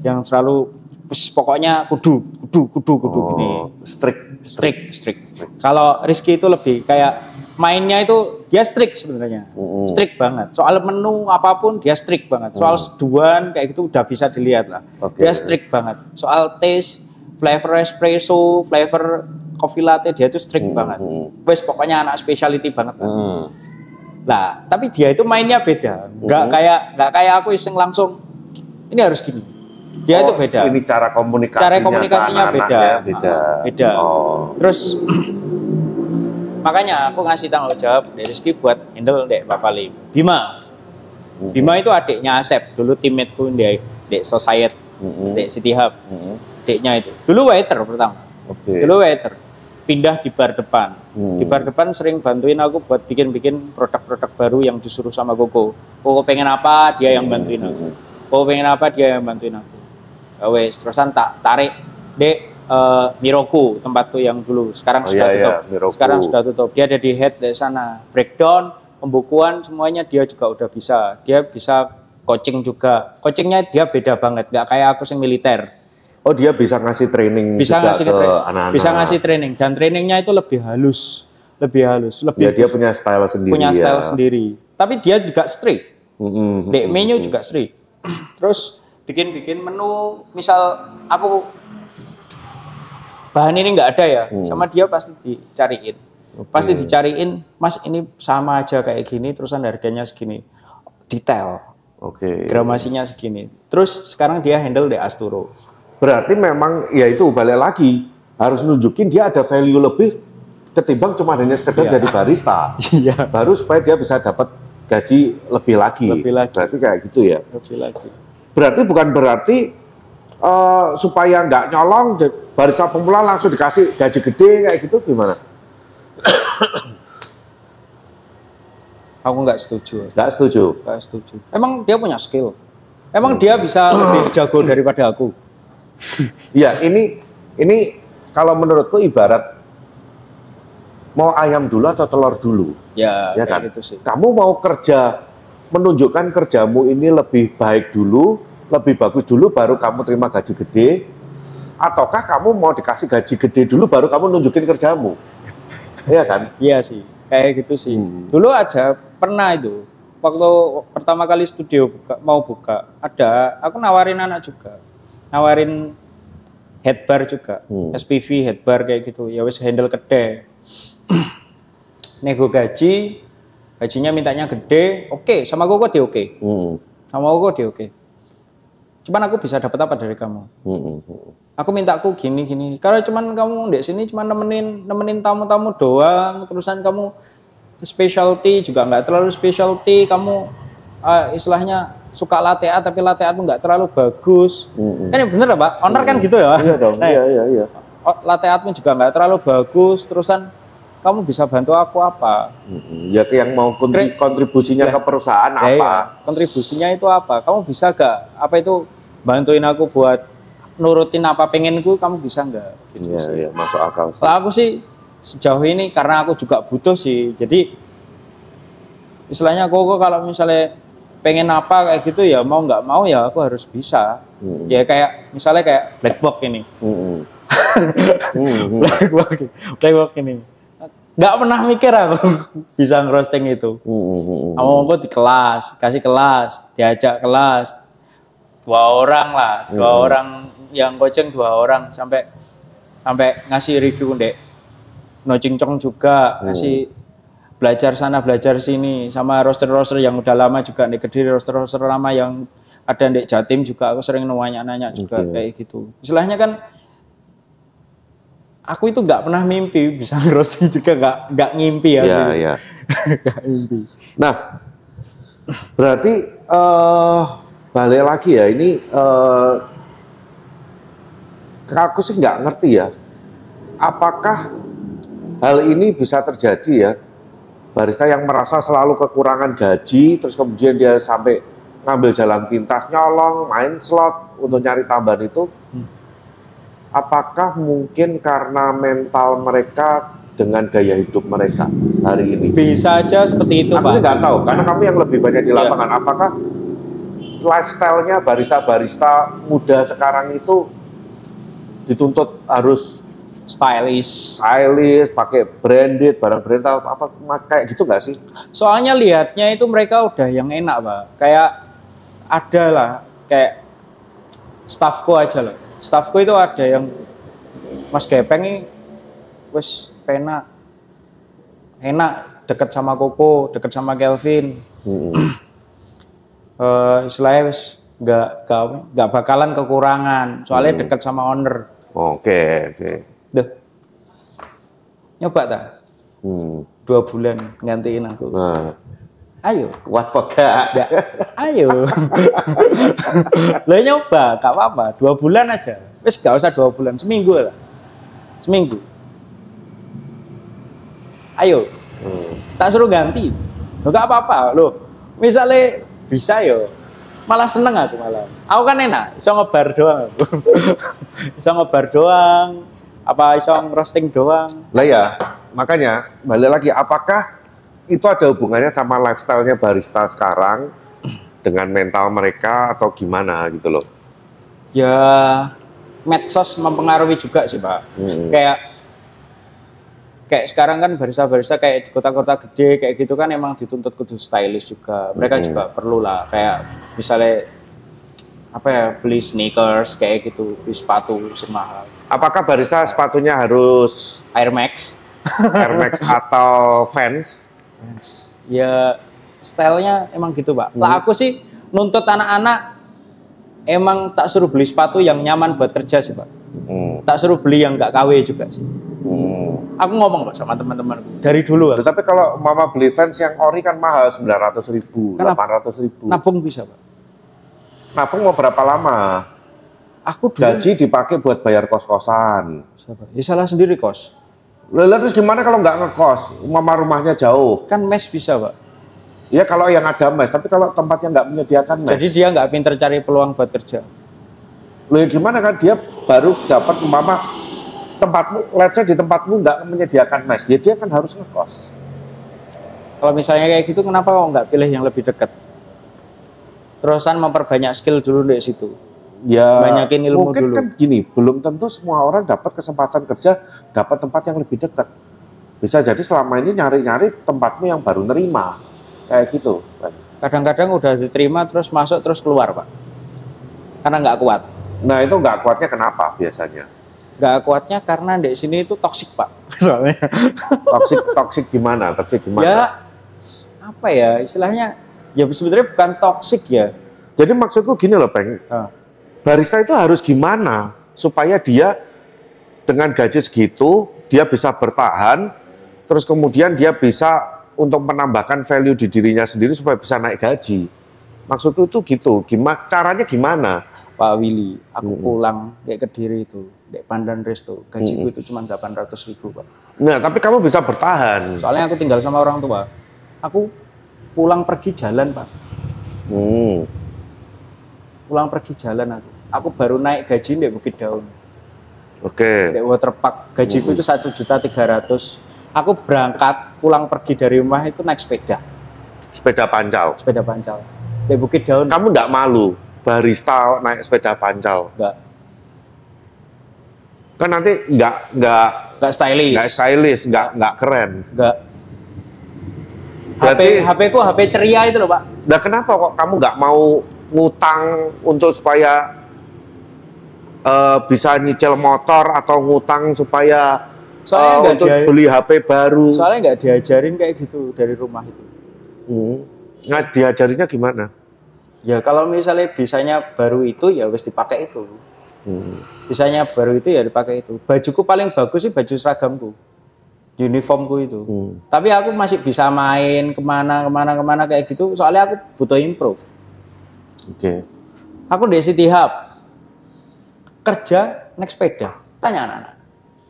yang terlalu "Wis, pokoknya kudu, kudu, kudu, kudu gini. Oh, strict. strict, strict. Kalau Rizky itu lebih kayak mainnya itu dia strict sebenarnya, Mm-mm. strict banget. Soal menu apa pun dia strict banget. Soal seduhan kayak gitu udah bisa dilihat lah. Oke. Dia strict banget. Soal taste flavor espresso, flavor coffee latte dia itu strict Hmm, banget. Wes pokoknya anak specialty banget. lah. Lah, tapi dia itu mainnya beda. Nggak Mhm. kayak nggak kayak aku iseng langsung ini harus gini. Dia itu Oh, beda. Ini cara komunikasinya. Cara komunikasinya beda. Beda. Beda. Oh. Terus makanya aku ngasih tanggung jawab dari Rizky buat handle Dek Bapak Lim. Bima. Mhm. Bima itu adiknya Asep, dulu teammateku di Dek Society, Mhm. Dek City Hub, Mhm. adiknya itu. Dulu waiter pertama. Oke. Dulu waiter. Pindah di bar depan. Hmm. Di bar depan sering bantuin aku buat bikin-bikin produk-produk baru yang disuruh sama Koko. Koko pengen apa, dia yang bantuin aku. Koko pengen apa, dia yang bantuin aku. Ya wes, terusan tak tarik Dek eh, Miroku tempatku yang dulu. Sekarang Oh, sudah iya, tutup. iya, Miroku. Sekarang sudah tutup. Dia ada di head dari sana. Breakdown, pembukuan semuanya dia juga udah bisa. Dia bisa coaching juga. Coachingnya dia beda banget, nggak kayak aku yang militer. Oh dia bisa ngasih training Bisa juga ngasih ke anak-anak. bisa ngasih training dan trainingnya itu lebih halus, lebih halus, lebih Ya dia punya style sendiri. punya ya. style sendiri. Tapi dia juga strict. Mhm. Dek menu juga strict. Terus bikin-bikin menu, misal aku bahan ini nggak ada ya, Hmm. sama dia pasti dicariin. Pasti dicariin, Mas ini sama aja kayak gini, terusan harganya segini. Detail, Oke. gramasinya segini. Terus sekarang dia handle di Asturo. Berarti memang ya itu balik lagi harus nunjukin dia ada value lebih ketimbang cuma hanya sekedar Iya. jadi barista. Iya. Baru supaya dia bisa dapat gaji lebih lagi. Lebih lagi. Berarti kayak gitu ya. Lebih lagi. Berarti bukan berarti eh, supaya nggak nyolong barista pemula langsung dikasih gaji gede kayak gitu gimana? Aku nggak setuju. Nggak setuju. Nggak setuju. Emang dia punya skill. Emang dia bisa lebih jago daripada aku. Iya, ini ini kalau menurutku ibarat mau ayam dulu atau telur dulu. Ya, ya kan? gitu sih. Kamu mau kerja menunjukkan kerjamu ini lebih baik dulu, lebih bagus dulu baru kamu terima gaji gede ataukah kamu mau dikasih gaji gede dulu baru kamu nunjukin kerjamu? Iya kan? Iya sih, kayak gitu sih. Hmm. Dulu aja pernah itu. Waktu pertama kali studio buka, mau buka, ada aku nawarin anak juga. Nawarin headbar juga. Hmm. SPV headbar kayak gitu. Ya wis handle gede. Nego gaji, gajinya mintanya gede, oke, sama gue di oke. Hmm. Sama gue di oke. Cuman aku bisa dapat apa dari kamu? Hmm, hmm. aku minta aku gini gini karena cuman kamu di sini cuman nemenin nemenin tamu-tamu doang terusan kamu specialty juga nggak terlalu specialty kamu ah, istilahnya suka latte art tapi latte artmu nggak terlalu bagus Mm-mm. kan ya bener pak owner kan gitu ya Iya dong, Nah, iya iya iya. oh, latte artmu juga nggak terlalu bagus terusan kamu bisa bantu aku apa. Ya yang mau kontri- kontribusinya ke perusahaan Ya, apa? iya. kontribusinya itu apa kamu bisa gak apa itu bantuin aku buat nurutin apa pengenku kamu bisa nggak gitu Iya sih. iya masuk akal sih. Kalau aku sih sejauh ini karena aku juga butuh sih. Jadi istilahnya aku kok kalau misalnya pengen apa kayak gitu ya mau nggak mau ya aku harus bisa. Hmm. Ya kayak misalnya kayak black box ini. Mm-mm. Mm-mm. black box, black box ini. Nggak pernah mikir aku bisa ngerosting itu. Kamu mau di kelas, kasih kelas, diajak kelas. Dua orang lah, dua Hmm. orang yang coaching dua orang sampai sampai ngasih review dek. No cincong juga Hmm. ngasih belajar sana belajar sini sama roster-roster yang udah lama juga di Kediri roster-roster lama yang ada di Jatim juga aku sering nanya-nanya juga Oke. kayak gitu. Istilahnya kan aku itu nggak pernah mimpi bisa ngerosting juga nggak nggak ngimpi ya. Iya. Nggak ngimpi. Nah, berarti eh balik lagi ya ini eh aku sih nggak ngerti ya. Apakah hal ini bisa terjadi ya? Barista yang merasa selalu kekurangan gaji, terus kemudian dia sampai ngambil jalan pintas, nyolong, main slot untuk nyari tambahan itu. Apakah mungkin karena mental mereka dengan gaya hidup mereka hari ini? Bisa aja seperti itu, Aku sih Pak. nggak tahu, karena kami yang lebih banyak di Iya. lapangan. Apakah lifestyle-nya barista-barista muda sekarang itu dituntut harus Stylish. stylish, pakai branded, barang branded atau apa ma- kayak gitu nggak sih? Soalnya lihatnya itu mereka udah yang enak, Pak. Kayak ada lah, kayak staffku aja loh. Staffku itu ada yang Mas Gepeng ini wis penak enak deket sama Koko, deket sama Kelvin. Hmm. Eh istilahnya wis nggak nggak bakalan kekurangan, soalnya Hmm. deket sama owner. Oke, oke. Duh. Nyoba tak? Hmm. Dua bulan gantiin aku. Nah, Ayo. kuat apa gak? Enggak. Ayo. Lah nyoba, gak apa-apa. Dua bulan aja. Wis gak usah dua bulan, seminggu lah. Seminggu. Ayo, Hmm. tak suruh ganti. Lo gak apa-apa. Lo misalnya bisa yo. Malah seneng aku malah. Aku kan enak, iso ngebar doang. iso ngebar doang. Apa iso roasting doang. Lah ya, makanya balik lagi, apakah itu ada hubungannya sama lifestyle-nya barista sekarang dengan mental mereka atau gimana gitu loh? Ya medsos mempengaruhi juga sih, Pak. Hmm. kayak kayak sekarang kan barista-barista kayak di kota-kota gede kayak gitu kan emang dituntut kudu stylish juga. Mereka Mhm. juga perlu lah kayak misalnya apa ya beli sneakers kayak gitu, beli sepatu sing mahal. Apakah barista sepatunya harus Air Max. Air Max atau Vans? Ya stylenya emang gitu, Pak. Mhm. Lah aku sih nuntut anak-anak emang tak suruh beli sepatu yang nyaman buat kerja sih, Pak. Hmm. Tak suruh beli yang nggak KW juga sih. Aku ngomong loh sama teman-temanku dari dulu. aku. Tapi kalau mama beli Vans yang ori kan mahal 900 ribu, Kenapa? 800 ribu. Nabung bisa, Pak. Nabung mau berapa lama? Aku dulu Gaji dipakai buat bayar kos-kosan. Siapa? Ya salah sendiri kos. Lalu terus gimana kalau nggak ngekos? Mama rumahnya jauh. Kan mes bisa pak. Ya kalau yang ada mes, tapi kalau tempatnya nggak menyediakan mes. Jadi dia nggak pinter cari peluang buat kerja. Loh ya gimana kan dia baru dapat mama tempatmu, let's say di tempatmu nggak menyediakan mes, ya dia kan harus ngekos. Kalau misalnya kayak gitu, kenapa kok nggak pilih yang lebih dekat? Terusan memperbanyak skill dulu di situ. Ya Banyakin ilmu mungkin dulu. kan gini, belum tentu semua orang dapat kesempatan kerja, dapat tempat yang lebih dekat. Bisa jadi selama ini nyari-nyari tempatmu yang baru nerima, kayak gitu. Kadang-kadang udah diterima terus masuk terus keluar pak. Karena nggak kuat. Nah itu nggak kuatnya kenapa biasanya? Nggak kuatnya karena di sini itu toksik pak. Soalnya. Toxic, toxic gimana? Toxic gimana? ya apa ya istilahnya? Ya sebenarnya bukan toksik ya. Jadi maksudku gini loh, Peng. Ah. Barista itu harus gimana supaya dia dengan gaji segitu dia bisa bertahan, terus kemudian dia bisa untuk menambahkan value di dirinya sendiri supaya bisa naik gaji. Maksudku itu gitu. Gimana caranya gimana? Pak Willy, aku Mm-mm. pulang kayak Kediri itu, di Pandan Resto, gajiku Mm-mm. itu cuma 800 ribu pak. Nah, tapi kamu bisa bertahan. Soalnya aku tinggal sama orang tua. Aku pulang pergi jalan pak, Hmm. pulang pergi jalan aku. Aku baru naik gaji di Bukit Daun, Oke. di Waterpark. Gajiku itu satu juta tiga ratus. Aku berangkat pulang pergi dari rumah itu naik sepeda, Sepeda pancal. sepeda pancal. Di Bukit Daun Kamu nggak malu barista naik sepeda pancal? enggak, Kan nanti nggak nggak enggak stylish, nggak stylish, nggak nggak keren. enggak. HP, Berarti- HP ku HP ceria itu loh pak. Nah kenapa kok kamu nggak mau ngutang untuk supaya eh, bisa nyicil motor atau ngutang supaya Soalnya nggak untuk dia- beli HP baru? Soalnya nggak diajarin kayak gitu dari rumah itu. Hmm. Nah diajarinya gimana? Ya kalau misalnya bisanya baru itu ya wis dipakai itu. Hmm. Bisanya baru itu ya dipakai itu. Bajuku paling bagus sih baju seragamku. Uniformku itu. Hmm. Tapi aku masih bisa main ke mana ke mana ke mana kayak gitu. Soalnya aku butuh improve. Oke. Aku di City Hub kerja naik sepeda. Tanya anak-anak.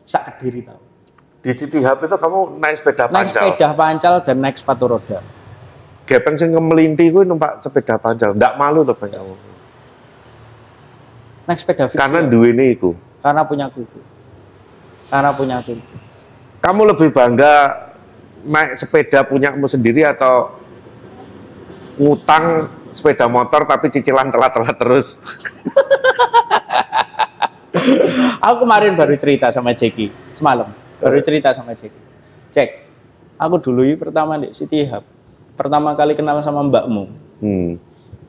Sak kediri tahu. Di City Hub itu kamu naik sepeda Naik pancal. sepeda pancal dan naik sepatu roda. Gepeng sing ngemelinti gue numpak sepeda pancal. Nggak malu tuh Bang, kamu. Naik sepeda fix. Karena ya. duwe ini iku. Karena punya aku itu. Karena punya aku itu. Kamu lebih bangga naik sepeda punyamu sendiri atau ngutang sepeda motor tapi cicilan telat-telat terus? Aku kemarin baru cerita sama Jeki semalam. Baru cerita sama Jeki. Cek, aku dulu pertama di City Hub. Pertama kali kenal sama mbakmu, Hmm.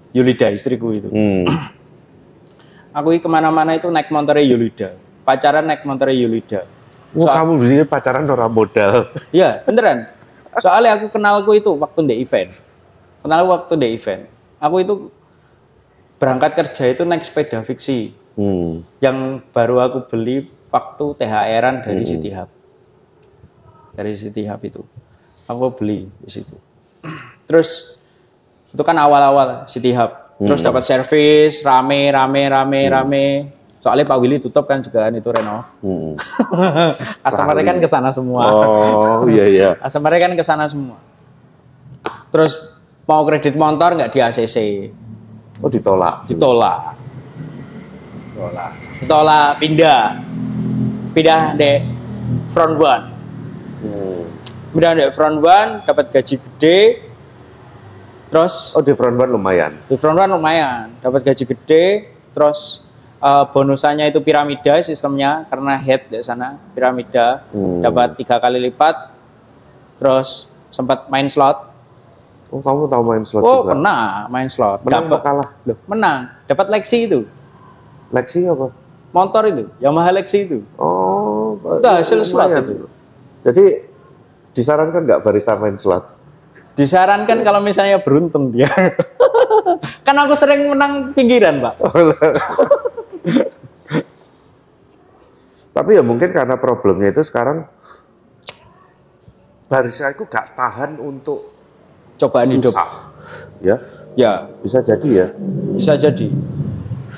Yulida istriku itu. Hmm. Aku ke mana-mana itu naik motornya Yulida. pacaran naik motor Yulida. Oh, kamu beli pacaran orang modal. Iya, beneran. Soalnya aku kenalku itu waktu di event. Kenal waktu di event. Aku itu berangkat kerja itu naik sepeda fiksi. Hmm. Yang baru aku beli waktu THR-an dari Hmm. City Hub. Dari City Hub itu. Aku beli di situ. Terus itu kan awal-awal City Hub. Terus dapat servis, rame, rame, rame, rame. Soalnya Pak Willy tutup kan juga kan itu renov. Hmm. Customer kan ke sana semua. Oh iya iya. Customer kan ke sana semua. Terus mau kredit motor nggak di ACC, Oh ditolak. ditolak. Ditolak. Ditolak pindah. Pindah di front one. Hmm. Pindah di front one dapat gaji gede. Terus Oh di front one lumayan. di front one lumayan, dapat gaji gede. Terus eh, bonusannya itu piramida sistemnya karena head di sana piramida Hmm. dapat tiga kali lipat. Terus sempat main slot. Oh kamu tahu main slot Oh juga? pernah main slot. Menang apa Dapat kalah? Loh, menang. Dapat Lexi itu. Lexi apa? Motor itu, Yamaha Lexi itu. Oh, Itu hasil slot itu. Jadi disarankan nggak barista main slot? Disarankan kalau misalnya beruntung dia. kan aku sering menang pinggiran, Pak. Tapi ya mungkin karena problemnya itu sekarang barista itu gak tahan untuk Cobaan hidup. susah. Ya, Ya, bisa jadi ya. bisa jadi.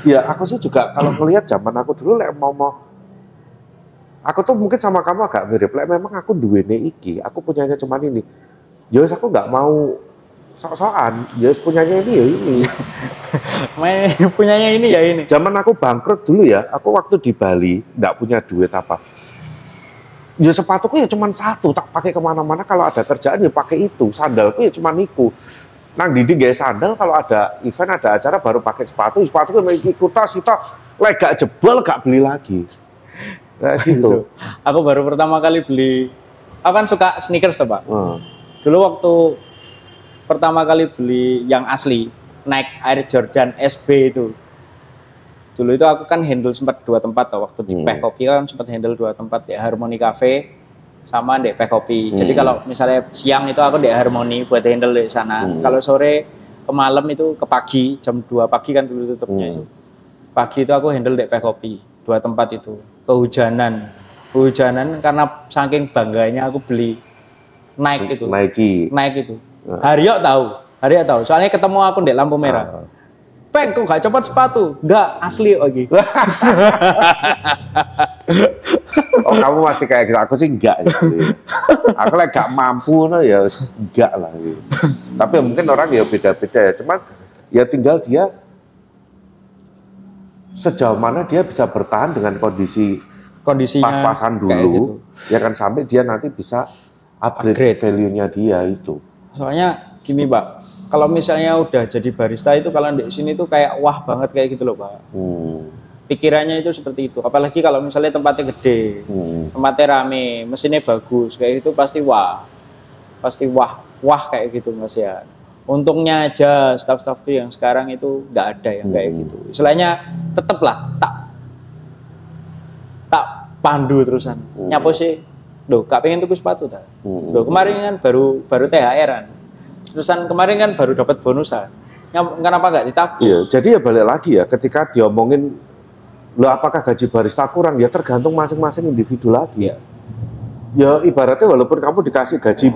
Ya aku sih juga kalau ngelihat zaman aku dulu lek mau mau aku tuh mungkin sama kamu agak mirip. Lek memang aku duwene iki, aku punyanya cuman ini. Wis aku nggak mau sok-sokan. Wis punyanya ini ya ini. Main punyanya ini ya ini. Zaman aku bangkrut dulu ya, aku waktu di Bali nggak punya duit apa. Ya sepatuku ya cuma satu, tak pakai ke mana-mana. Kalau ada kerjaan ya pakai itu. Sandalku ya cuma niku. Nang didi gaya sandal kalau ada event ada acara baru pakai sepatu. Sepatu ikut tas itu, lek gak jebol gak beli lagi. Kayak gitu. Aku baru pertama kali beli. Aku kan suka sneakers, tuh, Pak. Hmm. Dulu waktu pertama kali beli yang asli, Nike Air Jordan SB itu. Dulu itu aku kan handle sempat dua tempat tuh, waktu di Hmm. Peh Kopi kan sempat handle dua tempat di Harmony Cafe sama di Peh Kopi. Jadi Hmm. kalau misalnya siang itu aku di Harmony buat handle di sana. Hmm. Kalau sore ke malam itu ke pagi jam 2 pagi kan dulu tutupnya Hmm. itu. Pagi itu aku handle di Peh Kopi, dua tempat itu. Kehujanan. Kehujanan karena saking bangganya aku beli Nike itu. Nike. Naik itu. Haryo tahu, Haryo tahu. Soalnya ketemu aku di lampu merah. Ah. Pek, kok gak copot sepatu? Enggak, asli lagi. Oh kamu masih kayak gitu, aku sih enggak. Gitu. Aku lagi gak mampu, no, ya enggak lah. Gitu. Tapi mungkin orang ya beda-beda ya. Cuman ya tinggal dia sejauh mana dia bisa bertahan dengan kondisi Kondisinya pas-pasan kayak gitu. dulu, ya kan sampai dia nanti bisa upgrade, Upgrade. value-nya dia itu. Soalnya gini, Pak. Kalau misalnya udah jadi barista itu kalau di sini tuh kayak wah banget kayak gitu loh, Pak. Hmm. Pikirannya itu seperti itu. Apalagi kalau misalnya tempatnya gede, Hmm. tempatnya rame, mesinnya bagus, kayak gitu pasti wah. Pasti wah, wah kayak gitu Mas ya. Untungnya aja staff-staffku yang sekarang itu nggak ada yang kayak Hmm. gitu. Istilahnya tetep lah tak tak pandu terusan. Hmm. Nyapo sih, loh gak pengen tuku sepatu tak? Hmm. Loh kemarin kan baru baru THR-an. Terusan kemarin kan baru dapat bonusan. Kenapa nggak ditabung? Iya, jadi ya balik lagi ya, ketika diomongin, lo apakah gaji barista kurang? Ya tergantung masing-masing individu lagi. Iya. Ya ibaratnya walaupun kamu dikasih gaji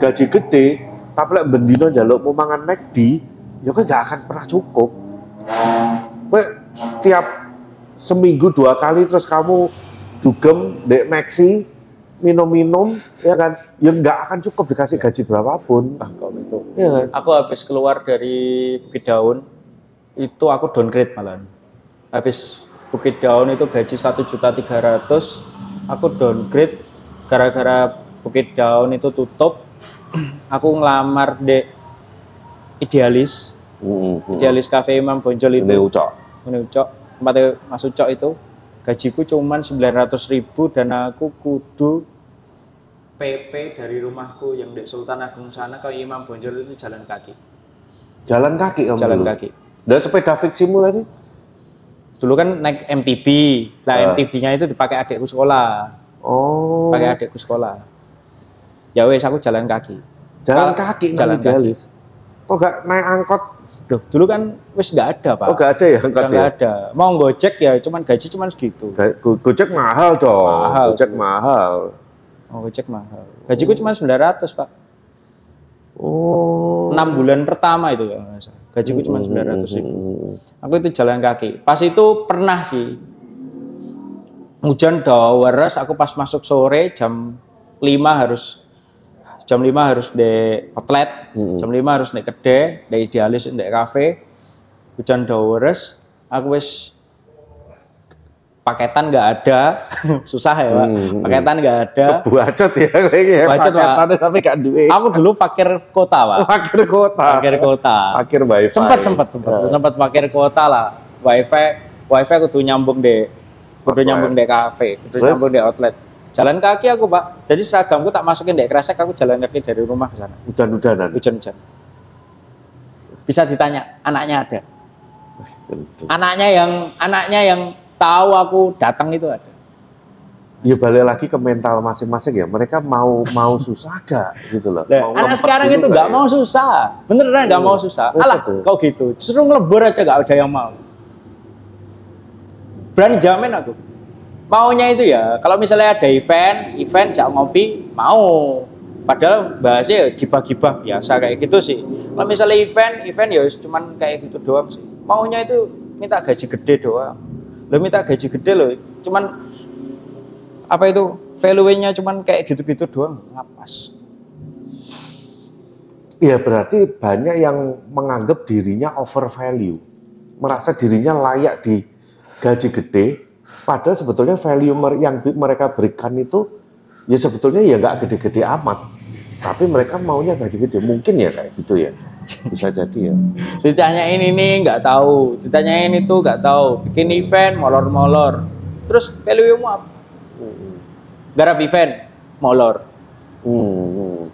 gaji gede, tapi lek bendino jaluk mau mangan McD, ya kok nggak akan pernah cukup. Kowe tiap seminggu dua kali terus kamu dugem dek Maxi minum-minum ya kan ya nggak akan cukup dikasih gaji berapapun Ah, kok gitu. ya kan Aku habis keluar dari Bukit Daun, itu aku downgrade malah. Habis Bukit Daun itu gaji 1.300.000, aku downgrade gara-gara Bukit Daun itu tutup. Aku ngelamar di Idealis, Hmm, hmm. Idealis Cafe Imam Bonjol itu. ini ucok Ini Ucok, tempatnya Mas Ucok itu. Gajiku cuman 900.000 dan aku kudu PP dari rumahku yang di Sultan Agung sana ke Imam Bonjol itu jalan kaki. jalan kaki kamu Jalan dulu? kaki. Dan sepeda fiksimu tadi? Dulu kan naik MTB. Lah Ah. MTB-nya itu dipakai adikku sekolah. Oh. Pakai adikku sekolah. Ya wes aku jalan kaki. Jalan Kal- kaki jalan idealis. Kok gak naik angkot? Duh, dulu kan wes nggak ada, Pak. Oh gak ada ya angkot Udah nggak ya? ada. Mau gojek ya cuman gaji cuman segitu. Go- Gojek mahal dong. Mahal. Gojek mahal. Mau gojek mahal. Gajiku cuma 900, Pak. Oh. 6 bulan pertama itu ya. Gajiku cuma 900 ribu. Hmm. Aku itu jalan kaki. Pas itu pernah sih. Hujan daweres, aku pas masuk sore jam 5 harus jam 5 harus di outlet, jam 5 harus di kedai, di idealis di kafe. Hujan daweres, aku wis paketan nggak ada, susah ya pak. Hmm. Paketan nggak ada. Bacot ya kayaknya. Bacot, Pak. Paketannya tapi gak duit. Aku dulu parkir kota pak, Parkir kota. parkir kota. Parkir wifi. sempat sempat sempat Ya. sempat parkir kota lah wifi wifi kudu nyambung di kudu nyambung di kafe kudu nyambung di outlet jalan kaki aku pak jadi seragamku tak masukin di kresek aku jalan kaki dari rumah ke sana Udan-udanan. hujan-hujan bisa ditanya anaknya ada Tentu. anaknya yang anaknya yang tahu aku datang itu ada Ya balik lagi ke mental masing-masing ya. Mereka mau mau susah gak gitu loh. Mau anak sekarang dulu itu nggak ya? mau susah beneran nggak mau susah Oh, alah betul. kau gitu justru ngelebur aja nggak ada yang mau berani jamin aku maunya itu ya kalau misalnya ada event event jak ngopi mau padahal bahasnya ya gibah-gibah biasa kayak gitu sih kalau misalnya event event ya cuman kayak gitu doang sih maunya itu minta gaji gede doang lo minta gaji gede loh cuman apa itu value-nya cuman kayak gitu-gitu doang ngapas Ya berarti banyak yang menganggap dirinya over value. Merasa dirinya layak di gaji gede. Padahal sebetulnya value yang mereka berikan itu ya sebetulnya ya nggak gede-gede amat. Tapi mereka maunya gaji gede. Mungkin ya kayak gitu ya. Bisa jadi ya. ditanyain ini nggak tahu ditanyain itu nggak tahu bikin event molor-molor terus value mu apa garap event molor Hmm.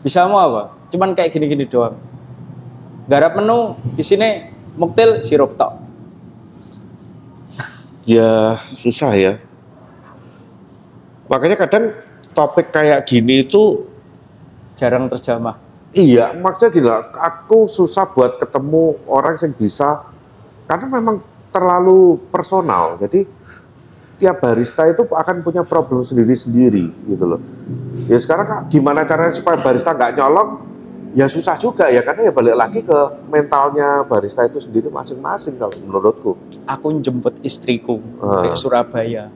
bisa mau apa cuman kayak gini-gini doang garap menu di sini muktil sirup tok Ya susah ya. Makanya kadang topik kayak gini itu jarang terjamah Iya, maksudnya gila, aku susah buat ketemu orang yang bisa, karena memang terlalu personal. Jadi tiap barista itu akan punya problem sendiri-sendiri gitu loh. Ya sekarang gimana caranya supaya barista nggak nyolong? Ya susah juga ya, karena ya balik lagi ke mentalnya barista itu sendiri masing-masing kalau menurutku. aku jemput istriku Ah. di Surabaya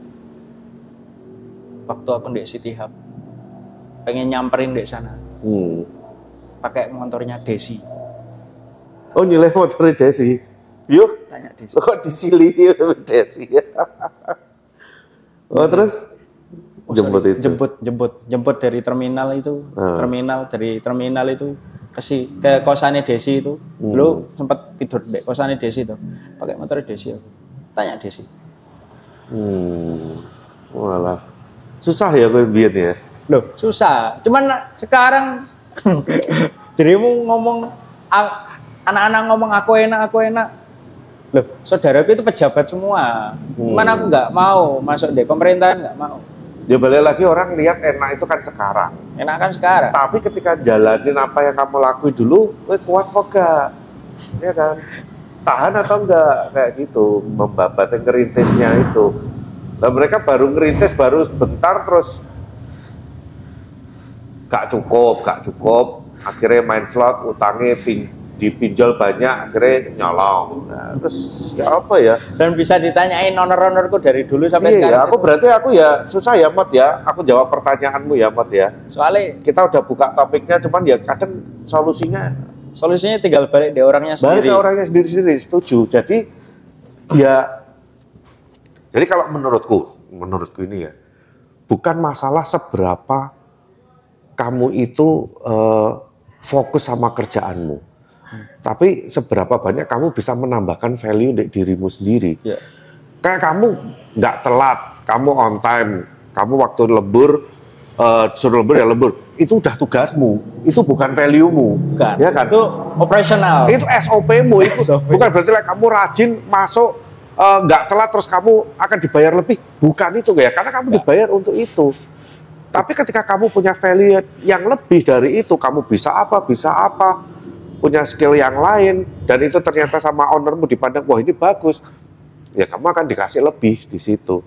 waktu aku di City Hub pengen nyamperin di sana Hmm. pakai motornya Desi Oh nyileh motor Desi. Yuk, tanya Desi kok disili Desi ya? oh terus? Oh, jemput sorry. itu. jemput jemput jemput dari terminal itu Ah. terminal dari terminal itu ke si ke kosannya Desi itu Hmm. dulu sempat tidur di kosannya Desi itu pakai motor Desi aku tanya Desi Hmm, walah. Susah ya gue biar ya. loh susah cuman sekarang dirimu ngomong anak-anak ngomong aku enak aku enak loh saudaraku itu pejabat semua cuman Hmm. aku nggak mau masuk deh pemerintahan nggak mau Ya balik lagi orang lihat enak itu kan sekarang. enak kan sekarang Tapi ketika jalanin apa yang kamu lakuin dulu, gue kuat kok gak? Ya kan? Tahan atau enggak? Kayak gitu, membabat yang ngerintisnya itu. Nah mereka baru ngerintis, baru sebentar terus gak cukup, gak cukup. Akhirnya main slot, utangnya dipinjol banyak, akhirnya nyolong. Nah, terus ya apa ya? dan bisa ditanyain honor-honorku dari dulu sampai Iya, sekarang aku berarti aku ya susah ya Mot ya. Aku jawab pertanyaanmu ya Mot ya. soalnya Kita udah buka topiknya, cuman ya kadang solusinya solusinya tinggal balik di orangnya balik sendiri ke orangnya sendiri-sendiri. Setuju. Jadi ya, jadi kalau menurutku, menurutku ini ya, bukan masalah seberapa kamu itu eh, fokus sama kerjaanmu. Tapi seberapa banyak kamu bisa menambahkan value di dirimu sendiri. Ya. Kayak kamu nggak telat, kamu on time, kamu waktu lembur, eh, suruh lembur ya lembur. Itu udah tugasmu, itu bukan value-mu. Bukan. Ya kan? itu operasional Itu SOP-mu, itu SOP. bukan berarti like, kamu rajin masuk eh, nggak telat terus kamu akan dibayar lebih. Bukan itu ya, karena kamu Nggak. dibayar untuk itu. Tapi ketika kamu punya value yang lebih dari itu, kamu bisa apa, bisa apa, punya skill yang lain, dan itu ternyata sama ownermu dipandang, wah ini bagus, ya kamu akan dikasih lebih di situ.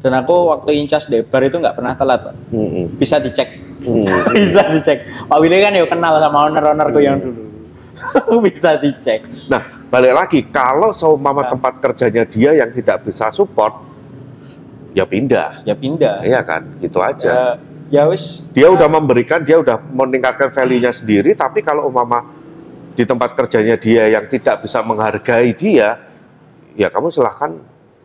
Dan aku waktu incas di bar itu nggak pernah telat, Pak. Mm-mm. Bisa dicek. Mm. Bisa dicek. Pak Willy kan ya kenal sama owner-ownerku yang dulu. Bisa dicek. Nah, balik lagi, kalau seumpama Ya. tempat kerjanya dia yang tidak bisa support, ya pindah, Ya pindah. ya kan, gitu aja. Ya, ya wis. Dia udah memberikan, dia udah meningkatkan value-nya sendiri, tapi kalau umpama di tempat kerjanya dia yang tidak bisa menghargai dia, ya kamu silahkan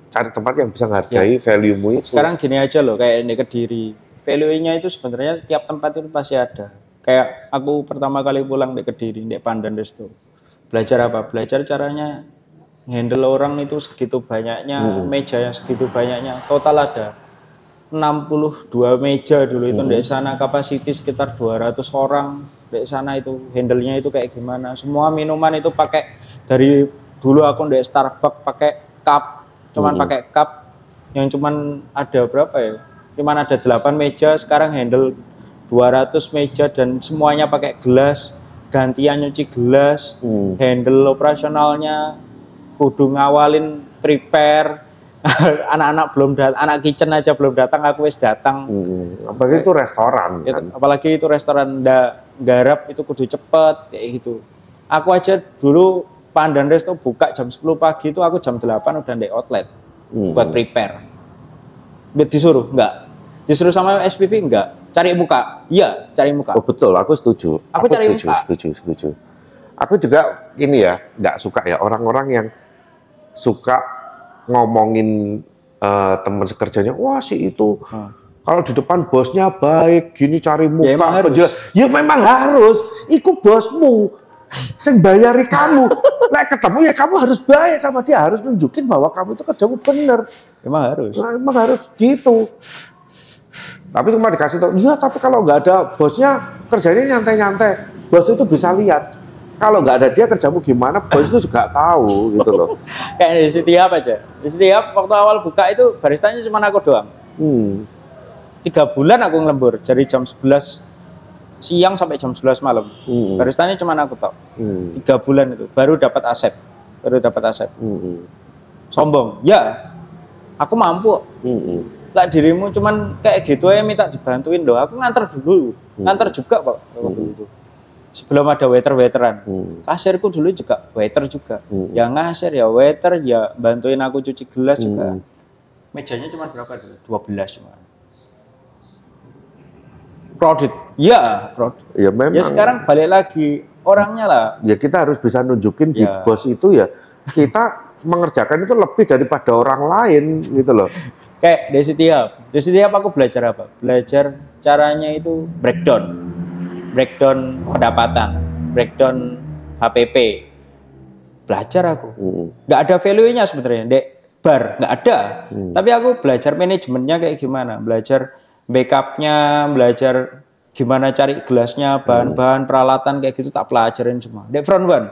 cari tempat yang bisa menghargai value-mu itu. Sekarang gini aja loh, kayak di Kediri. Value-nya itu sebenarnya tiap tempat itu pasti ada. Kayak aku pertama kali pulang di Kediri, di Pandan Resto. Belajar apa? Belajar caranya handle orang itu segitu banyaknya, meja yang segitu banyaknya. Total ada 62 meja dulu itu di sana kapasiti sekitar 200 orang. Di sana itu handle-nya itu kayak gimana. Semua minuman itu pakai dari dulu aku di Starbucks pakai cup, cuman pakai cup yang cuman ada berapa ya? Cuman ada 8 meja, sekarang handle 200 meja dan semuanya pakai gelas, gantian nyuci gelas, Hmm. handle operasionalnya kudu ngawalin prepare anak-anak belum datang anak kitchen aja belum datang aku wis datang Hmm. Apalagi itu restoran kan. apalagi itu restoran nda garap itu kudu cepet kayak gitu aku aja dulu Pandan Resto buka jam 10 pagi itu aku jam 8 udah di outlet Hmm. buat prepare disuruh enggak disuruh sama SPV enggak cari muka iya cari muka Oh betul, aku setuju. Aku cari setuju, muka. setuju, setuju. Aku juga ini ya, nggak suka ya orang-orang yang suka ngomongin eh, teman sekerjanya, wah sih itu Hmm. Kalau di depan bosnya baik, gini cari muka, emang harus. penjelas. Ya memang harus, iku bosmu, sing bayari kamu. Lek ketemu ya kamu harus baik sama dia, harus nunjukin bahwa kamu itu kerjamu bener. emang harus Nah, emang harus gitu. Tapi cuma dikasih tau, iya tapi kalau nggak ada bosnya kerjanya nyantai-nyantai. Bos itu bisa lihat. Kalau nggak ada dia kerjamu gimana, bos itu juga tahu gitu loh. kayak di setiap aja di setiap waktu awal buka itu baristanya cuma aku doang Hmm. Tiga bulan aku ngelembur dari jam 11 siang sampai jam 11 malam. Hmm. baristanya cuma aku tau Hmm. tiga bulan itu baru dapat aset baru dapat aset. Hmm. sombong. Ya aku mampu. Hmm. lah dirimu cuman kayak gitu aja minta dibantuin doh. Aku nganter dulu nganter juga waktu itu. Sebelum ada waiter waiteran Hmm. kasirku dulu juga waiter juga. Hmm. yang ngasir ya waiter ya bantuin aku cuci gelas juga. Hmm. mejanya cuma berapa? Dulu 12 cuma crowded. Ya. Crowded. Ya memang. ya sekarang balik lagi orangnya lah. Ya kita harus bisa nunjukin di Ya. bos itu ya. Kita mengerjakan itu lebih daripada orang lain gitu loh. kayak Desi Tiap Desi Tiap aku belajar apa? Belajar caranya itu breakdown. Breakdown pendapatan. Breakdown HPP belajar aku. Hmm. nggak ada value-nya sebenarnya. Dek bar nggak ada. Hmm. tapi aku belajar manajemennya kayak gimana. Belajar backupnya belajar gimana cari gelasnya bahan-bahan peralatan kayak gitu tak pelajarin semua. Dek front one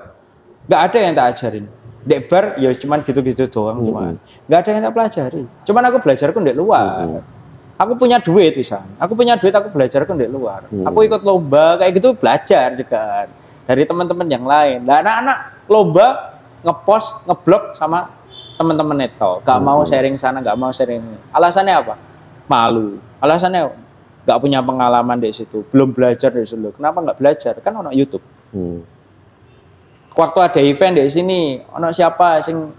nggak ada yang tak ajarin. Dek bar ya cuman gitu-gitu doang Hmm. cuman. Nggak ada yang tak pelajari cuman aku belajar pun dek luar aku punya duit bisa. Aku punya duit aku belajar pun dek luar. Hmm. aku ikut lomba kayak gitu belajar juga dari teman-teman yang lain. Nah anak-anak lomba ngepost ngeblok sama teman-teman neto. Gak mau sharing sana gak mau sharing alasannya apa? Malu alasannya gak punya pengalaman di situ belum belajar di situ. Kenapa nggak belajar? Kan ono YouTube. Hmm. waktu ada event di sini ono siapa sing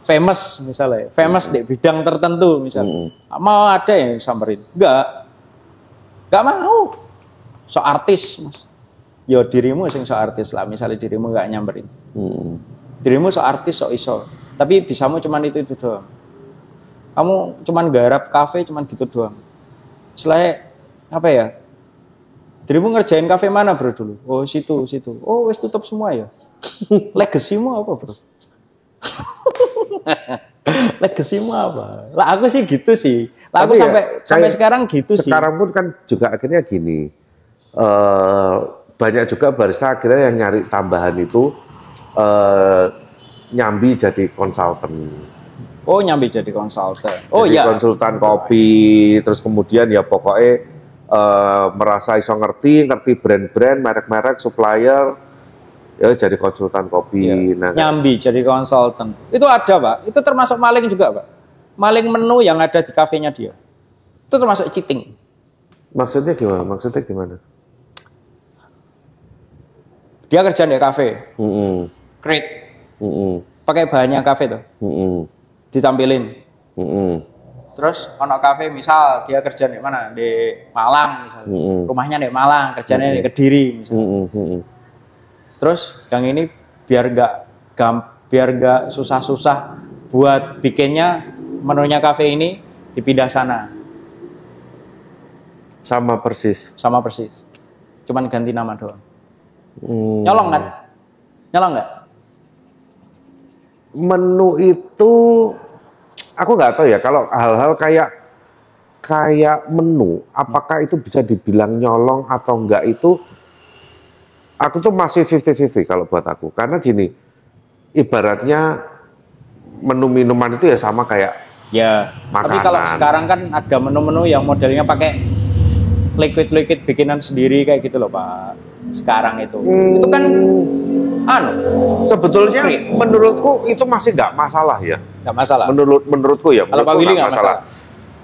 famous misalnya famous di bidang tertentu misalnya mau ada yang samperin. Enggak enggak mau. So artis mas. Yo dirimu sing so artis lah misalnya dirimu nggak nyamperin. Hmm. dirimu so artis so iso. Tapi bisamu cuman itu itu doang. Kamu cuman garap kafe cuman gitu doang selain apa ya? Dirimu ngerjain kafe mana bro dulu? Oh situ situ. Oh wes tutup semua ya? Legasimu apa bro? Legasimu apa? Lah aku sih gitu sih. Lah aku Tapi ya, sampai sampai sekarang gitu sih. Sekarang pun kan juga akhirnya gini, eh, banyak juga barista akhirnya yang nyari tambahan itu eh, nyambi jadi konsultan. Oh nyambi jadi konsultan. Oh jadi iya. konsultan kopi, terus kemudian ya pokoknya eh, merasa iso ngerti, ngerti brand-brand, merek-merek, supplier, ya jadi konsultan kopi. Iya. Nah, Nyambi jadi konsultan. Itu ada pak. Itu termasuk maling juga pak. Maling menu yang ada di kafenya dia. Itu termasuk cheating. maksudnya gimana? Maksudnya gimana? Dia kerja di kafe. Mm-mm. Great. Mm-mm. Pakai bahannya kafe tuh. Mm-mm. Ditampilin. Mm-mm. Terus ono kafe misal dia kerja di mana? Di Malang misalnya. Mm-mm. Rumahnya di Malang, kerjanya di Kediri misalnya. Mm-mm. Mm-mm. Terus yang ini biar gak gam, biar gak susah-susah buat bikinnya menunya kafe ini dipindah sana Sama persis. sama persis. Cuman ganti nama doang. Hmm. Nyolong kan? Nyolong nggak? Menu itu aku nggak tahu ya kalau hal-hal kayak kayak menu apakah itu bisa dibilang nyolong atau enggak itu aku tuh masih 50-50 kalau buat aku karena gini ibaratnya menu minuman itu ya sama kayak Ya. Tapi kalau Makanan. sekarang kan ada menu-menu yang modelnya pakai liquid-liquid bikinan sendiri kayak gitu loh Pak. Sekarang itu. Itu kan anu, sebetulnya Free. menurutku itu masih nggak masalah ya nggak masalah. menurut menurutku ya Pak menurutku Willy nggak nggak masalah.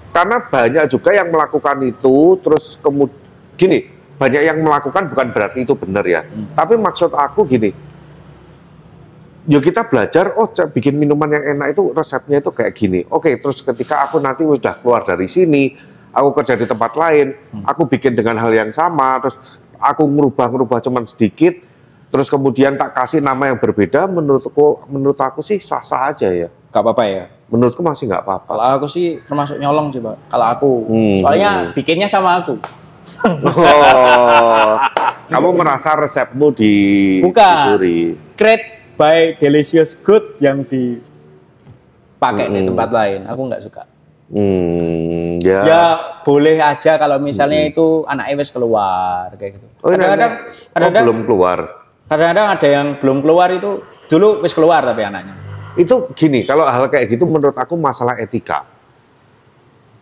karena banyak juga yang melakukan itu terus kemudian gini banyak yang melakukan bukan berarti itu benar ya Hmm. tapi maksud aku gini yuk kita belajar oh bikin minuman yang enak itu resepnya itu kayak gini oke terus ketika aku nanti udah keluar dari sini aku kerja di tempat lain Hmm. aku bikin dengan hal yang sama terus aku ngerubah-ngerubah cuman sedikit terus kemudian tak kasih nama yang berbeda menurutku menurut aku sih sah-sah aja ya Gak apa-apa ya. menurutku masih nggak apa-apa Kalau aku sih termasuk nyolong sih Pak. Kalau aku. Hmm. Soalnya bikinnya sama aku. Oh, kamu merasa resepmu di Bukan. dicuri. Great by Delicious Good yang dipakai di Mm-mm. tempat lain. Aku nggak suka. Hmm, ya. Ya boleh aja kalau misalnya itu anak wes keluar kayak gitu. Oh, ini Kadang-kadang ada- oh, kadang-kadang belum keluar. Kadang-kadang ada yang belum keluar itu dulu wes keluar tapi anaknya. Itu gini, kalau hal kayak gitu menurut aku masalah etika.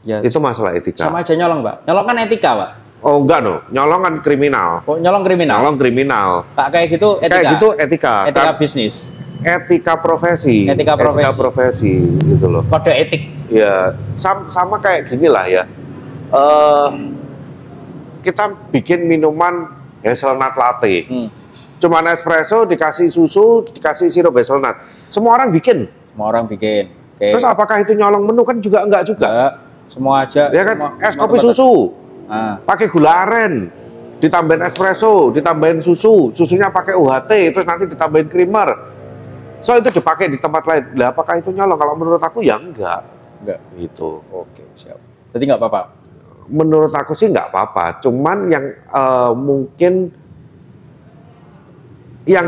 Ya Itu masalah etika. sama aja nyolong, Pak. Nyolong kan etika, Pak. Oh enggak no, nyolong kan kriminal. Oh, nyolong kriminal. Nyolong kriminal. Pak kayak gitu etika. Kayak gitu etika. etika Kan- bisnis. etika profesi. Etika profesi. profesi, gitu loh. Kode etik. Ya, sam- sama kayak gini lah ya. Eh kita bikin minuman hazelnut latte. Hmm. Cuman espresso dikasih susu, dikasih sirup hazelnut. Semua orang bikin. Semua orang bikin. Oke. Terus apakah itu nyolong menu kan juga enggak juga. Enggak. Semua aja. Ya kan semua- es semua kopi susu, Ah. pakai gula aren, ditambahin espresso, ditambahin susu, susunya pakai UHT, terus nanti ditambahin creamer. So itu dipakai di tempat lain. Lah apakah itu nyolong? Kalau menurut aku ya enggak. Enggak. Gitu. Oke, siap. Jadi nggak apa-apa. Menurut aku sih nggak apa-apa. Cuman yang eh, mungkin yang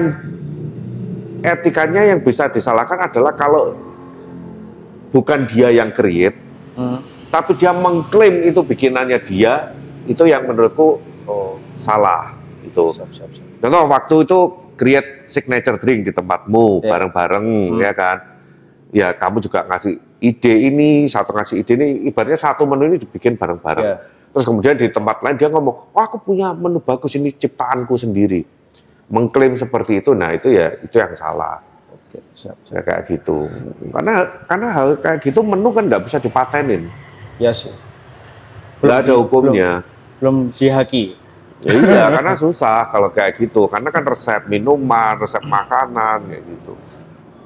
etikanya yang bisa disalahkan adalah kalau bukan dia yang create, Hmm. tapi dia mengklaim itu bikinannya dia, itu yang menurutku oh, salah. Itu. Siap, siap, siap. Contoh waktu itu create signature drink di tempatmu Ya. bareng-bareng Hmm. ya kan. Ya kamu juga ngasih ide ini, satu ngasih ide ini, ibaratnya satu menu ini dibikin bareng-bareng. Ya. Terus kemudian di tempat lain dia ngomong, wah aku punya menu bagus ini ciptaanku sendiri. Mengklaim seperti itu, nah itu ya itu yang salah. Oke, siap, siap. Ya, kayak gitu. Karena karena hal kayak gitu menu kan nggak bisa dipatenin. Ya sih. Nggak ada hukumnya. Belum, belum dihaki. Ya iya, karena susah kalau kayak gitu. Karena kan resep minuman, resep makanan, kayak gitu.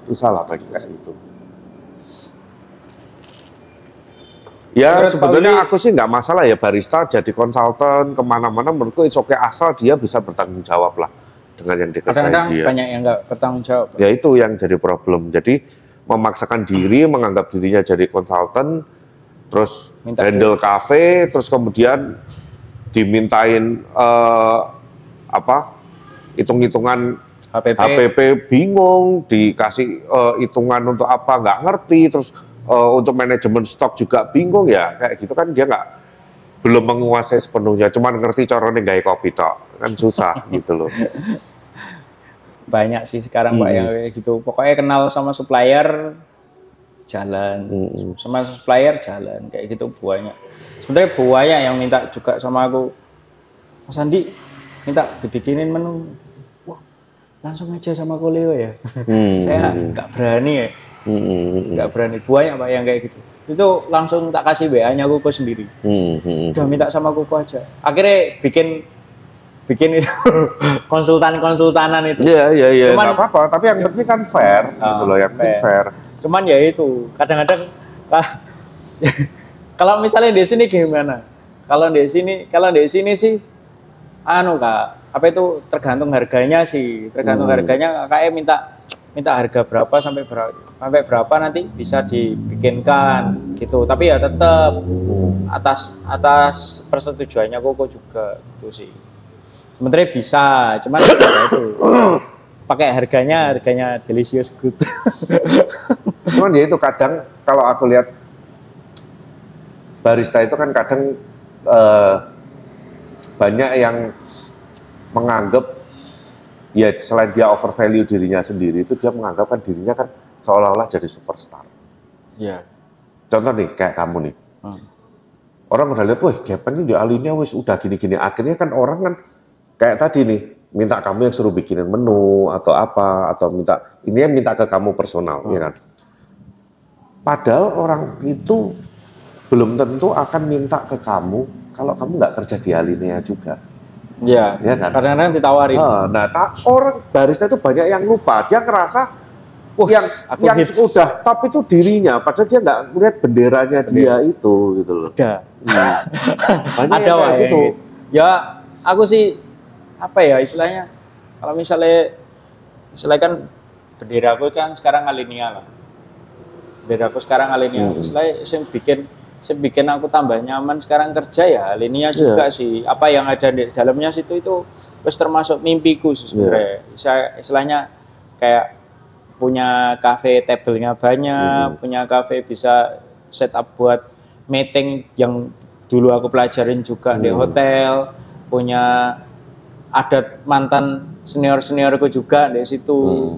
Susah lah kayak gitu. Ya sebenarnya Willy- aku sih nggak masalah ya barista jadi konsultan ke mana-mana menurutku it's okay asal dia bisa bertanggung jawab lah dengan yang dikerjain Kadang-kadang dia. banyak yang nggak bertanggung jawab. Ya itu yang jadi problem. Jadi memaksakan diri, menganggap dirinya jadi konsultan, terus Minta handle cafe, terus kemudian dimintain eh, apa hitung-hitungan HPP. HPP bingung, dikasih eh, hitungan untuk apa nggak ngerti, terus eh, untuk manajemen stok juga bingung ya kayak gitu kan dia nggak belum menguasai sepenuhnya, cuman ngerti caranya gaya kopi tok kan susah gitu loh. Banyak sih sekarang Pak Hmm. yang kayak gitu. Pokoknya kenal sama supplier jalan Mm-mm. sama supplier jalan kayak gitu banyak sebenarnya banyak yang minta juga sama aku Mas Andi minta dibikinin menu wah langsung aja sama Koleo ya Hmm. saya nggak berani ya Hmm. nggak berani banyak pak yang kayak gitu itu langsung tak kasih WA nya Koko sendiri Hmm. Hmm. udah minta sama Koko aja akhirnya bikin bikin itu konsultan-konsultanan itu Iya, iya, iya. Cuman- apa-apa, tapi yang penting kan fair, gitu Ah, loh. Yang penting fair. cuman ya itu kadang-kadang ah, kalau misalnya di sini gimana kalau di sini kalau di sini sih anu kak apa itu tergantung harganya sih tergantung Hmm. harganya kakaknya minta minta harga berapa sampai berapa sampai berapa nanti bisa dibikinkan gitu tapi ya tetap atas atas persetujuannya koko juga itu sih sebenarnya bisa cuman ya itu pakai harganya harganya delicious good Cuman ya itu kadang kalau aku lihat barista itu kan kadang eh, banyak yang menganggap ya selain dia over value dirinya sendiri itu dia menganggap kan dirinya kan seolah-olah jadi superstar. Iya. Contoh nih kayak kamu nih. Hmm. Orang udah lihat, wah Gepen ini di alinya wis udah gini-gini. Akhirnya kan orang kan kayak tadi nih, minta kamu yang suruh bikinin menu atau apa atau minta ini yang minta ke kamu personal, ya kan? Padahal orang itu belum tentu akan minta ke kamu kalau kamu nggak kerja di alinea juga. Iya. Iya kan? Kadang-kadang ditawarin. Ah, Nah, tak, orang barista itu banyak yang lupa. Dia ngerasa Wah, yang aku yang hits. udah top itu dirinya, padahal dia nggak melihat benderanya dia itu gitu loh. Ada. Hmm. Banyak Ada yang yang gitu. gitu. Ya, aku sih apa ya istilahnya? Kalau misalnya misalnya kan bendera aku kan sekarang alinea lah. Bendera aku sekarang alinea. Hmm. Istilahnya yang bikin yang bikin aku tambah nyaman sekarang kerja ya alinea juga sih. Apa yang ada di dalamnya situ itu terus termasuk mimpiku sih sebenarnya. Saya istilahnya kayak punya cafe table-nya banyak, Hmm. punya cafe bisa setup buat meeting yang dulu aku pelajarin juga di Hmm. hotel, punya ada mantan senior-seniorku juga di situ. Hmm.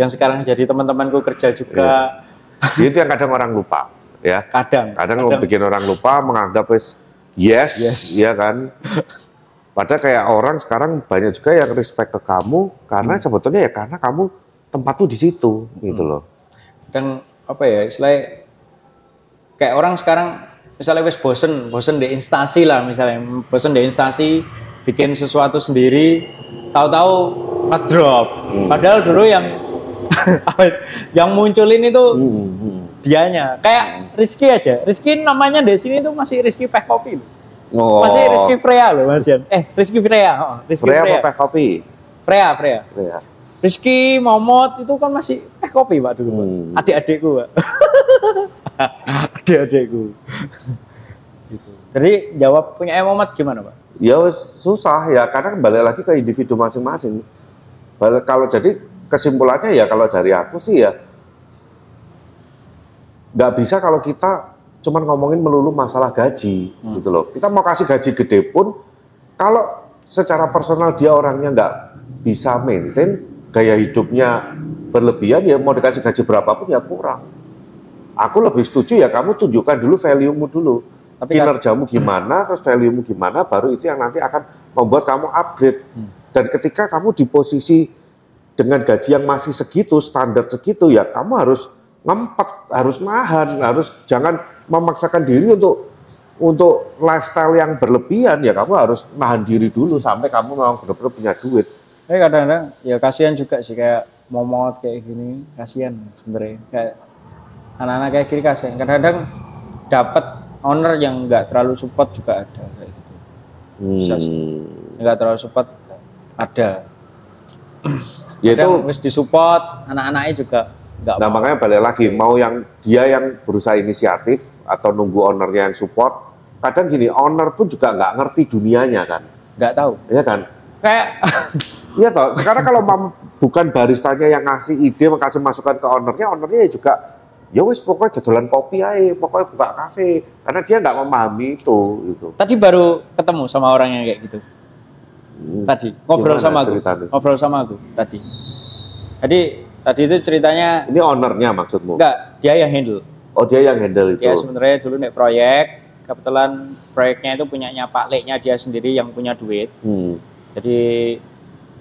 Yang sekarang jadi teman-temanku kerja juga. itu yang kadang orang lupa ya Kadang, kadang, bikin orang lupa menganggap wis yes, Yes. ya kan padahal kayak orang sekarang banyak juga yang respect ke kamu karena Hmm. sebetulnya ya karena kamu tempat tuh di situ gitu loh dan apa ya istilahnya kayak orang sekarang misalnya wes bosen bosen di instansi lah misalnya bosen di instansi bikin sesuatu sendiri tahu-tahu ngedrop padahal dulu yang yang munculin itu dianya kayak Rizky aja Rizky namanya di sini tuh masih Rizky Peh Kopi. Oh. masih Rizky Freya loh Mas Yan eh Rizky Freya oh, Rizky Freya Freya apa Peh kopi Freya Freya Freya. Rizky Momot itu kan masih eh kopi pak dulu. Hmm. Adik-adikku pak. Adik-adikku. gitu. Jadi jawab punya Momot gimana pak? Ya susah ya. Karena kembali lagi ke individu masing-masing. Kalau jadi kesimpulannya ya kalau dari aku sih ya nggak bisa kalau kita cuman ngomongin melulu masalah gaji gitu loh. Kita mau kasih gaji gede pun kalau secara personal dia orangnya nggak bisa maintain gaya hidupnya berlebihan ya mau dikasih gaji berapapun ya kurang. Aku lebih setuju ya kamu tunjukkan dulu value-mu dulu Tapi kan- kinerjamu gimana terus value-mu gimana baru itu yang nanti akan membuat kamu upgrade. Dan ketika kamu di posisi dengan gaji yang masih segitu standar segitu ya kamu harus ngempet harus nahan harus jangan memaksakan diri untuk untuk lifestyle yang berlebihan. Ya kamu harus nahan diri dulu sampai kamu memang benar-benar punya duit. Tapi kadang-kadang ya kasihan juga sih kayak Momot kayak gini kasihan sebenarnya. Kayak anak-anak kayak gini kasihan. Kadang-kadang dapat owner yang nggak terlalu support juga ada kayak gitu. Bisa. Hmm. Nggak terlalu support ada. ya itu Kadang wis disupport anak-anaknya juga nggak Nah mau. makanya balik lagi, mau yang dia yang berusaha inisiatif atau nunggu ownernya yang support, kadang gini, owner pun juga nggak ngerti dunianya kan, nggak tahu. ya kan? Kayak Iya toh, sekarang kalau mam- bukan baristanya yang ngasih ide, kasih masukan ke ownernya, ownernya ya juga, ya wis pokoknya dodolan kopi aja, pokoknya buka kafe, karena dia nggak memahami itu, gitu. tadi baru ketemu sama orang yang kayak gitu. Hmm. Tadi ngobrol Gimana sama aku. ceritanya? Ngobrol sama aku tadi. Jadi tadi itu ceritanya Ini ownernya maksudmu? enggak dia yang handle. Oh dia yang handle itu. Dia sebenarnya dulu nek proyek, kebetulan proyeknya itu punyanya Pak Leknya dia sendiri yang punya duit. Hmm. Jadi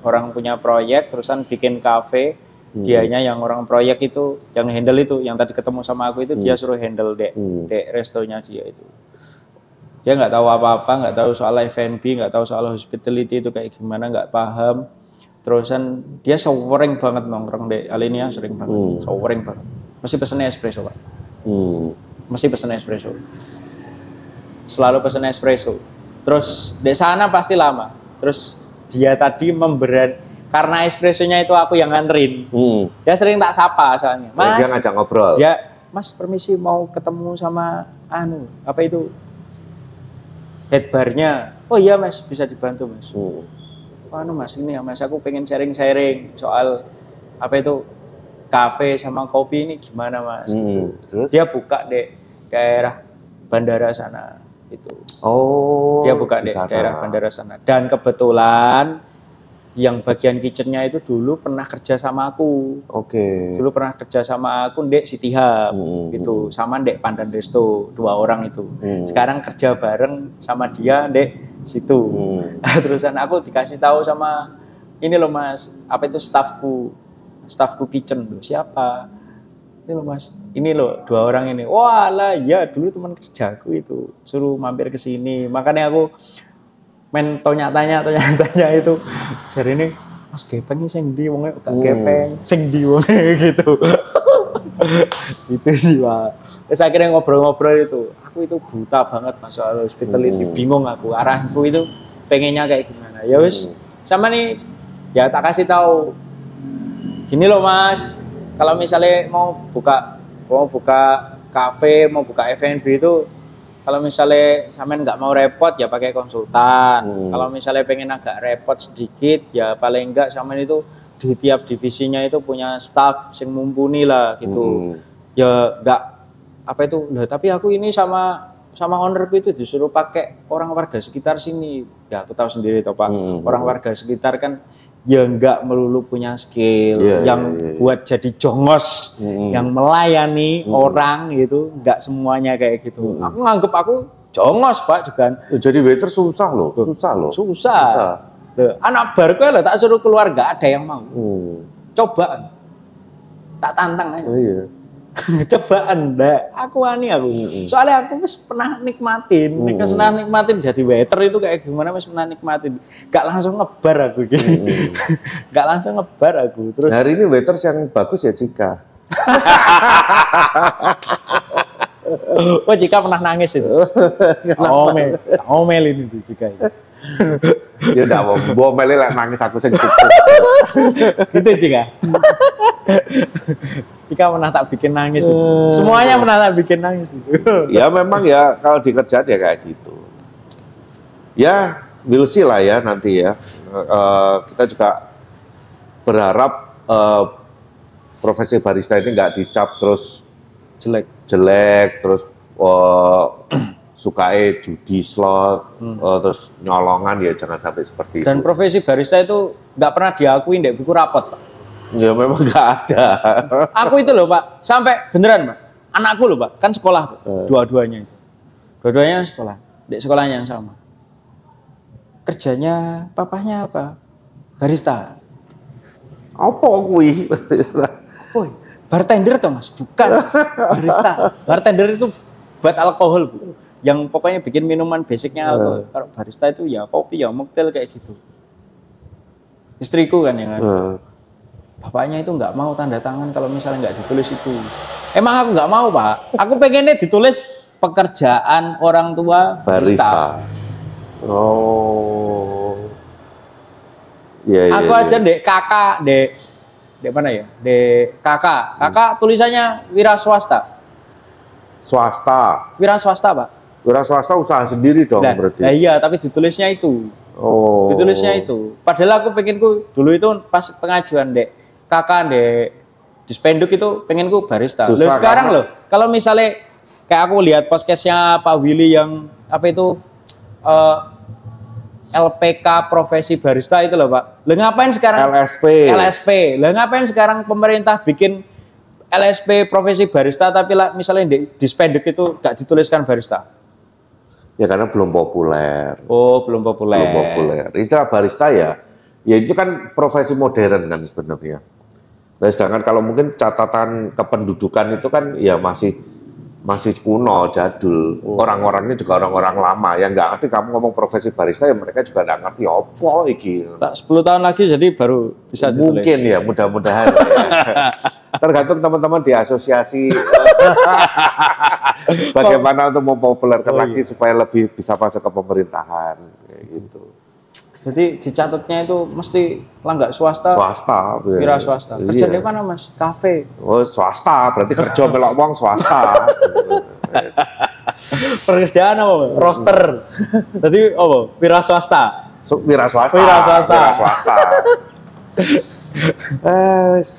orang punya proyek terusan bikin kafe, Hmm. dianya yang orang proyek itu yang handle itu, yang tadi ketemu sama aku itu dia Hmm. suruh handle dek, Hmm. dek restonya dia itu. Dia nggak tahu apa-apa, nggak tahu soal F&B, nggak tahu soal hospitality itu kayak gimana, nggak paham. Terusan dia sering banget nongkrong dek, Alinia sering banget, Hmm. sering banget. Mesti pesennya espresso pak, Hmm. mesti pesen espresso. Selalu pesen espresso. Terus di sana pasti lama. Terus dia tadi memberan karena espressonya itu aku yang nganterin. Hmm. Dia sering tak sapa soalnya. Mas, dia ngajak ngobrol. ya, Mas permisi mau ketemu sama anu apa itu headbarnya. Oh iya Mas, bisa dibantu Mas. Hmm. Oh, anu Mas ini ya Mas, aku pengen sharing-sharing soal apa itu kafe sama kopi ini gimana Mas? Hmm. Terus? Dia buka di daerah bandara sana itu. Oh. Dia buka di sana. daerah bandara sana. Dan kebetulan yang bagian kitchennya itu dulu pernah kerja sama aku. Oke. Dulu pernah kerja sama aku Dek City Hub Hmm. gitu, sama Dek Pandan Resto, dua orang itu. Hmm. Sekarang kerja bareng sama dia Dek situ. Hmm. Terusan aku dikasih tahu sama ini loh Mas, apa itu stafku, stafku kitchen loh. Siapa? Ini loh Mas, ini loh dua orang ini. Wah lah, ya dulu teman kerjaku itu suruh mampir ke sini. Makanya aku main tanya-tanya, tanya-tanya itu. Jadi ini Mas Gepeng ini sing di wongnya gak Hmm. Gepeng, sing di wongnya gitu. gitu sih Pak. Terus akhirnya ngobrol-ngobrol itu, aku itu buta banget mas soal hospitality, Hmm. bingung aku arahku itu pengennya kayak gimana. Ya wis, Hmm. sama nih, ya tak kasih tahu. Gini loh mas, kalau misalnya mau buka mau buka kafe, mau buka F&B itu kalau misalnya sampean nggak mau repot ya pakai konsultan. Hmm. Kalau misalnya pengen agak repot sedikit ya paling enggak sampean itu di tiap divisinya itu punya staff yang mumpuni lah gitu. Hmm. Ya nggak apa itu loh tapi aku ini sama sama ownerku itu disuruh pakai orang warga sekitar sini. Ya aku tahu sendiri toh Pak. Hmm. Orang warga sekitar kan ya nggak melulu punya skill Iya, yang iya, iya. buat jadi jongos Hmm. yang melayani Hmm. orang gitu nggak semuanya kayak gitu Hmm. aku nganggep aku jongos pak juga Jadi waiter susah loh, susah loh. susah, Susah. Loh, anak baru lah tak suruh keluar nggak ada yang mau Hmm. coba tak tantang aja Oh, iya. cobaan ndak aku ani aku. Soalnya aku wis pernah nikmatin. Mm. mm. pernah nikmatin jadi waiter itu kayak gimana wis pernah nikmatin. Gak langsung ngebar aku gitu Mm-mm. gak langsung ngebar aku. Terus Hari ini waiters yang bagus ya Cika. oh jika pernah nangis itu? Omel. Omel ini tuh jika itu Ya enggak mau, bawa mele lah nangis aku cukup. gitu jika jika pernah tak bikin nangis itu. Eh. semuanya pernah tak bikin nangis itu ya memang ya kalau di kerjaan ya kayak gitu. Ya, we'll see lah ya nanti ya. Eh, kita juga berharap eh, profesi barista ini nggak dicap terus jelek jelek, terus eh, sukae judi slot, eh, terus nyolongan ya jangan sampai seperti dan itu. profesi barista itu nggak pernah diakui di buku rapot pak Ya memang nggak ada. aku itu loh pak. Sampai beneran pak. Anakku loh pak. Kan sekolah. Eh. dua-duanya itu. Dua-duanya sekolah. Di sekolahnya yang sama. Kerjanya papahnya apa? Barista. Apa kuwi? Boy, bartender tuh mas? Bukan. Barista. Bartender itu buat alkohol Bu. yang pokoknya bikin minuman basicnya alkohol kalau barista itu ya kopi ya mocktail kayak gitu. Istriku kan yang. Eh, bapaknya itu nggak mau tanda tangan kalau misalnya nggak ditulis itu. Emang aku nggak mau pak. Aku pengennya ditulis pekerjaan orang tua barista. barista. Oh. Iya, iya. Aku iya. aja dek kakak dek dek mana ya? Dek kakak. Kakak tulisannya wira swasta. swasta. Wira swasta pak. Wira swasta usaha sendiri dong Nah, berarti. nah iya tapi ditulisnya itu. Oh. Ditulisnya itu. Padahal aku pengenku dulu itu pas pengajuan dek kakak dek di spenduk itu pengenku barista. Susah, Loh, sekarang karena- loh, kalau misalnya kayak aku lihat podcastnya Pak Willy yang apa itu eh, LPK profesi barista itu loh Pak. Lah ngapain sekarang LSP. LSP? Lah ngapain sekarang pemerintah bikin LSP profesi barista tapi lah misalnya di, di spendek itu gak dituliskan barista. Ya karena belum populer. Oh, belum populer. Belum populer. Istilah barista ya, ya itu kan profesi modern kan sebenarnya. Nah, sedangkan kalau mungkin catatan kependudukan itu kan ya masih masih kuno, jadul. Oh. Orang-orangnya juga orang-orang lama yang nggak ngerti kamu ngomong profesi barista ya mereka juga nggak ngerti opo iki. Tak 10 tahun lagi jadi baru bisa ditulis. Mungkin ya, mudah-mudahan. ya. Tergantung teman-teman di asosiasi bagaimana untuk mempopulerkan Oh, lagi iya. supaya lebih bisa masuk ke pemerintahan. Jadi dicatatnya itu mesti langgak swasta, Swasta. wira swasta. Iya. Kerjanya mana Mas? Kafe. Oh, swasta, berarti kerja melok wong swasta. Yes. Pekerjaan apa? Mas? Roster. Jadi apa? Wira swasta. So, wira swasta. Wira swasta. Wira swasta. Es.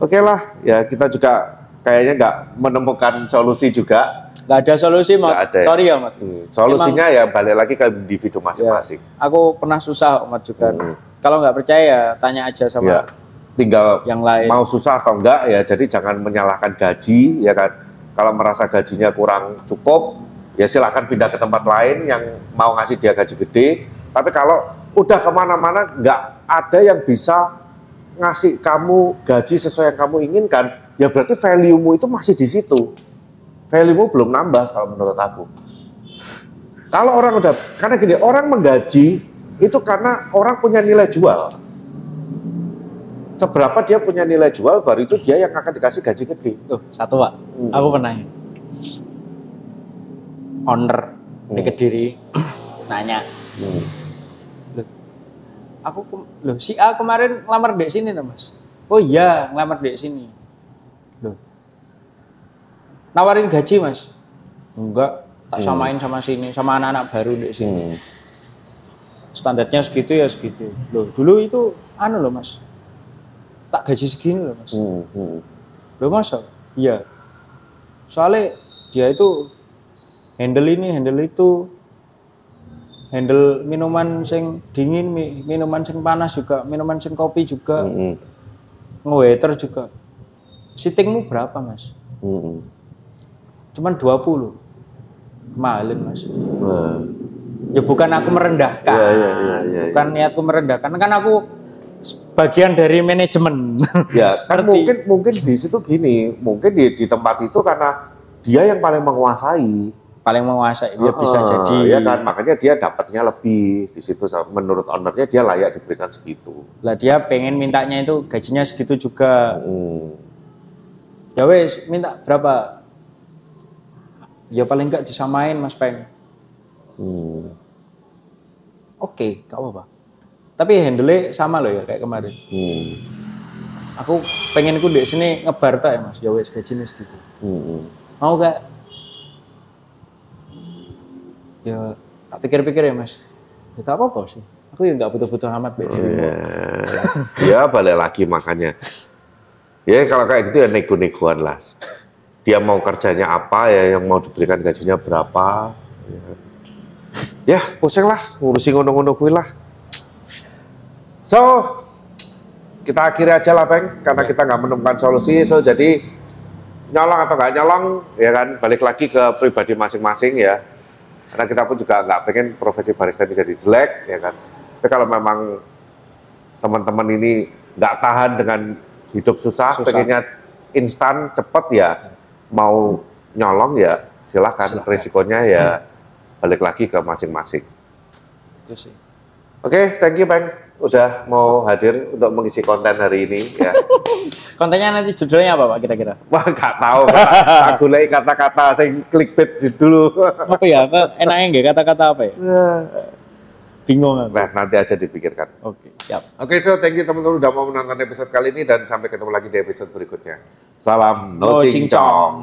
Oke lah, ya kita juga kayaknya nggak menemukan solusi juga. Nggak ada solusi, Mat. Ada ya? Sorry ya, Mat. Hmm, Solusinya ya balik lagi ke individu masing-masing. Aku pernah susah, Mat juga. Hmm. Kalau nggak percaya, ya tanya aja sama Ya, tinggal yang lain. mau susah atau enggak ya jadi jangan menyalahkan gaji ya kan kalau merasa gajinya kurang cukup ya silahkan pindah ke tempat lain yang mau ngasih dia gaji gede tapi kalau udah ke mana-mana nggak ada yang bisa ngasih kamu gaji sesuai yang kamu inginkan ya berarti value-mu itu masih di situ value-mu belum nambah kalau menurut aku kalau orang udah karena gini orang menggaji itu karena orang punya nilai jual seberapa dia punya nilai jual baru itu dia yang akan dikasih gaji gede. Tuh, satu Pak. Hmm. Aku pernah. Owner di Hmm. Kediri nanya, aku ke- loh si A kemarin ngelamar di sini loh mas. Oh iya ngelamar di sini. Nawarin gaji mas? Enggak, tak samain sama sini, sama anak-anak baru di sini. Hmm. Standarnya segitu ya segitu. Loh dulu itu anu loh mas, tak gaji segini loh mas. Hmm. Hmm. Loh masa? Iya. Soalnya dia itu handle ini, handle itu, handle minuman sing dingin, mi- minuman sing panas juga, minuman sing kopi juga, Hmm. nge-waiter juga. Sittingmu berapa mas? Hmm. Cuman 20. Mahalin mas. Nah. Ya bukan aku merendahkan. Iya, iya, iya, iya, bukan niatku merendahkan. Kan aku bagian dari manajemen. Ya kan Ngerti. mungkin mungkin di situ gini, mungkin di, di tempat itu karena dia yang paling menguasai. Paling menguasai. Ya bisa Ah, jadi. Ya kan makanya dia dapatnya lebih di situ menurut ownernya dia layak diberikan segitu. Lah dia pengen mintanya itu gajinya segitu juga. Hmm. Ya wes, minta berapa? Ya paling enggak disamain Mas Peng. Hmm. Oke, gak apa-apa. Tapi handle sama loh ya kayak kemarin. Hmm. Aku pengen ku di sini ngebar tak ya Mas. Ya wes gajinya segitu. Hmm. Mau gak? Ya tak pikir-pikir ya Mas. Ya gak apa-apa sih. Aku ya nggak butuh-butuh amat Dewi. Ya, ya balik lagi makanya. Ya kalau kayak gitu ya nego-negoan lah. Dia mau kerjanya apa ya, yang mau diberikan gajinya berapa. Ya, ya pusing lah, ngurusin ngono-ngono kuwi lah. So, kita akhiri aja lah, Peng, karena kita nggak menemukan solusi. So, jadi nyolong atau nggak nyolong, ya kan, balik lagi ke pribadi masing-masing ya. Karena kita pun juga nggak pengen profesi barista bisa dijelek, ya kan. Tapi kalau memang teman-teman ini nggak tahan dengan hidup susah, Susah. pengennya instan, cepet ya, mau nyolong ya silakan. Silakan. Risikonya ya balik lagi ke masing-masing. Itu sih. Oke, thank you Bang, udah mau hadir untuk mengisi konten hari ini ya. Kontennya nanti judulnya apa Pak kira-kira? Wah, nggak tahu. Tak golek kata-kata sing clickbait dulu. Apa ya? Apa enaknya nggak kata-kata apa ya? Bingung aku. Nah, nanti aja dipikirkan. Oke, siap. Oke, so thank you teman-teman udah mau menonton episode kali ini dan sampai ketemu lagi di episode berikutnya. Salam no, Oh, cincong. cincong.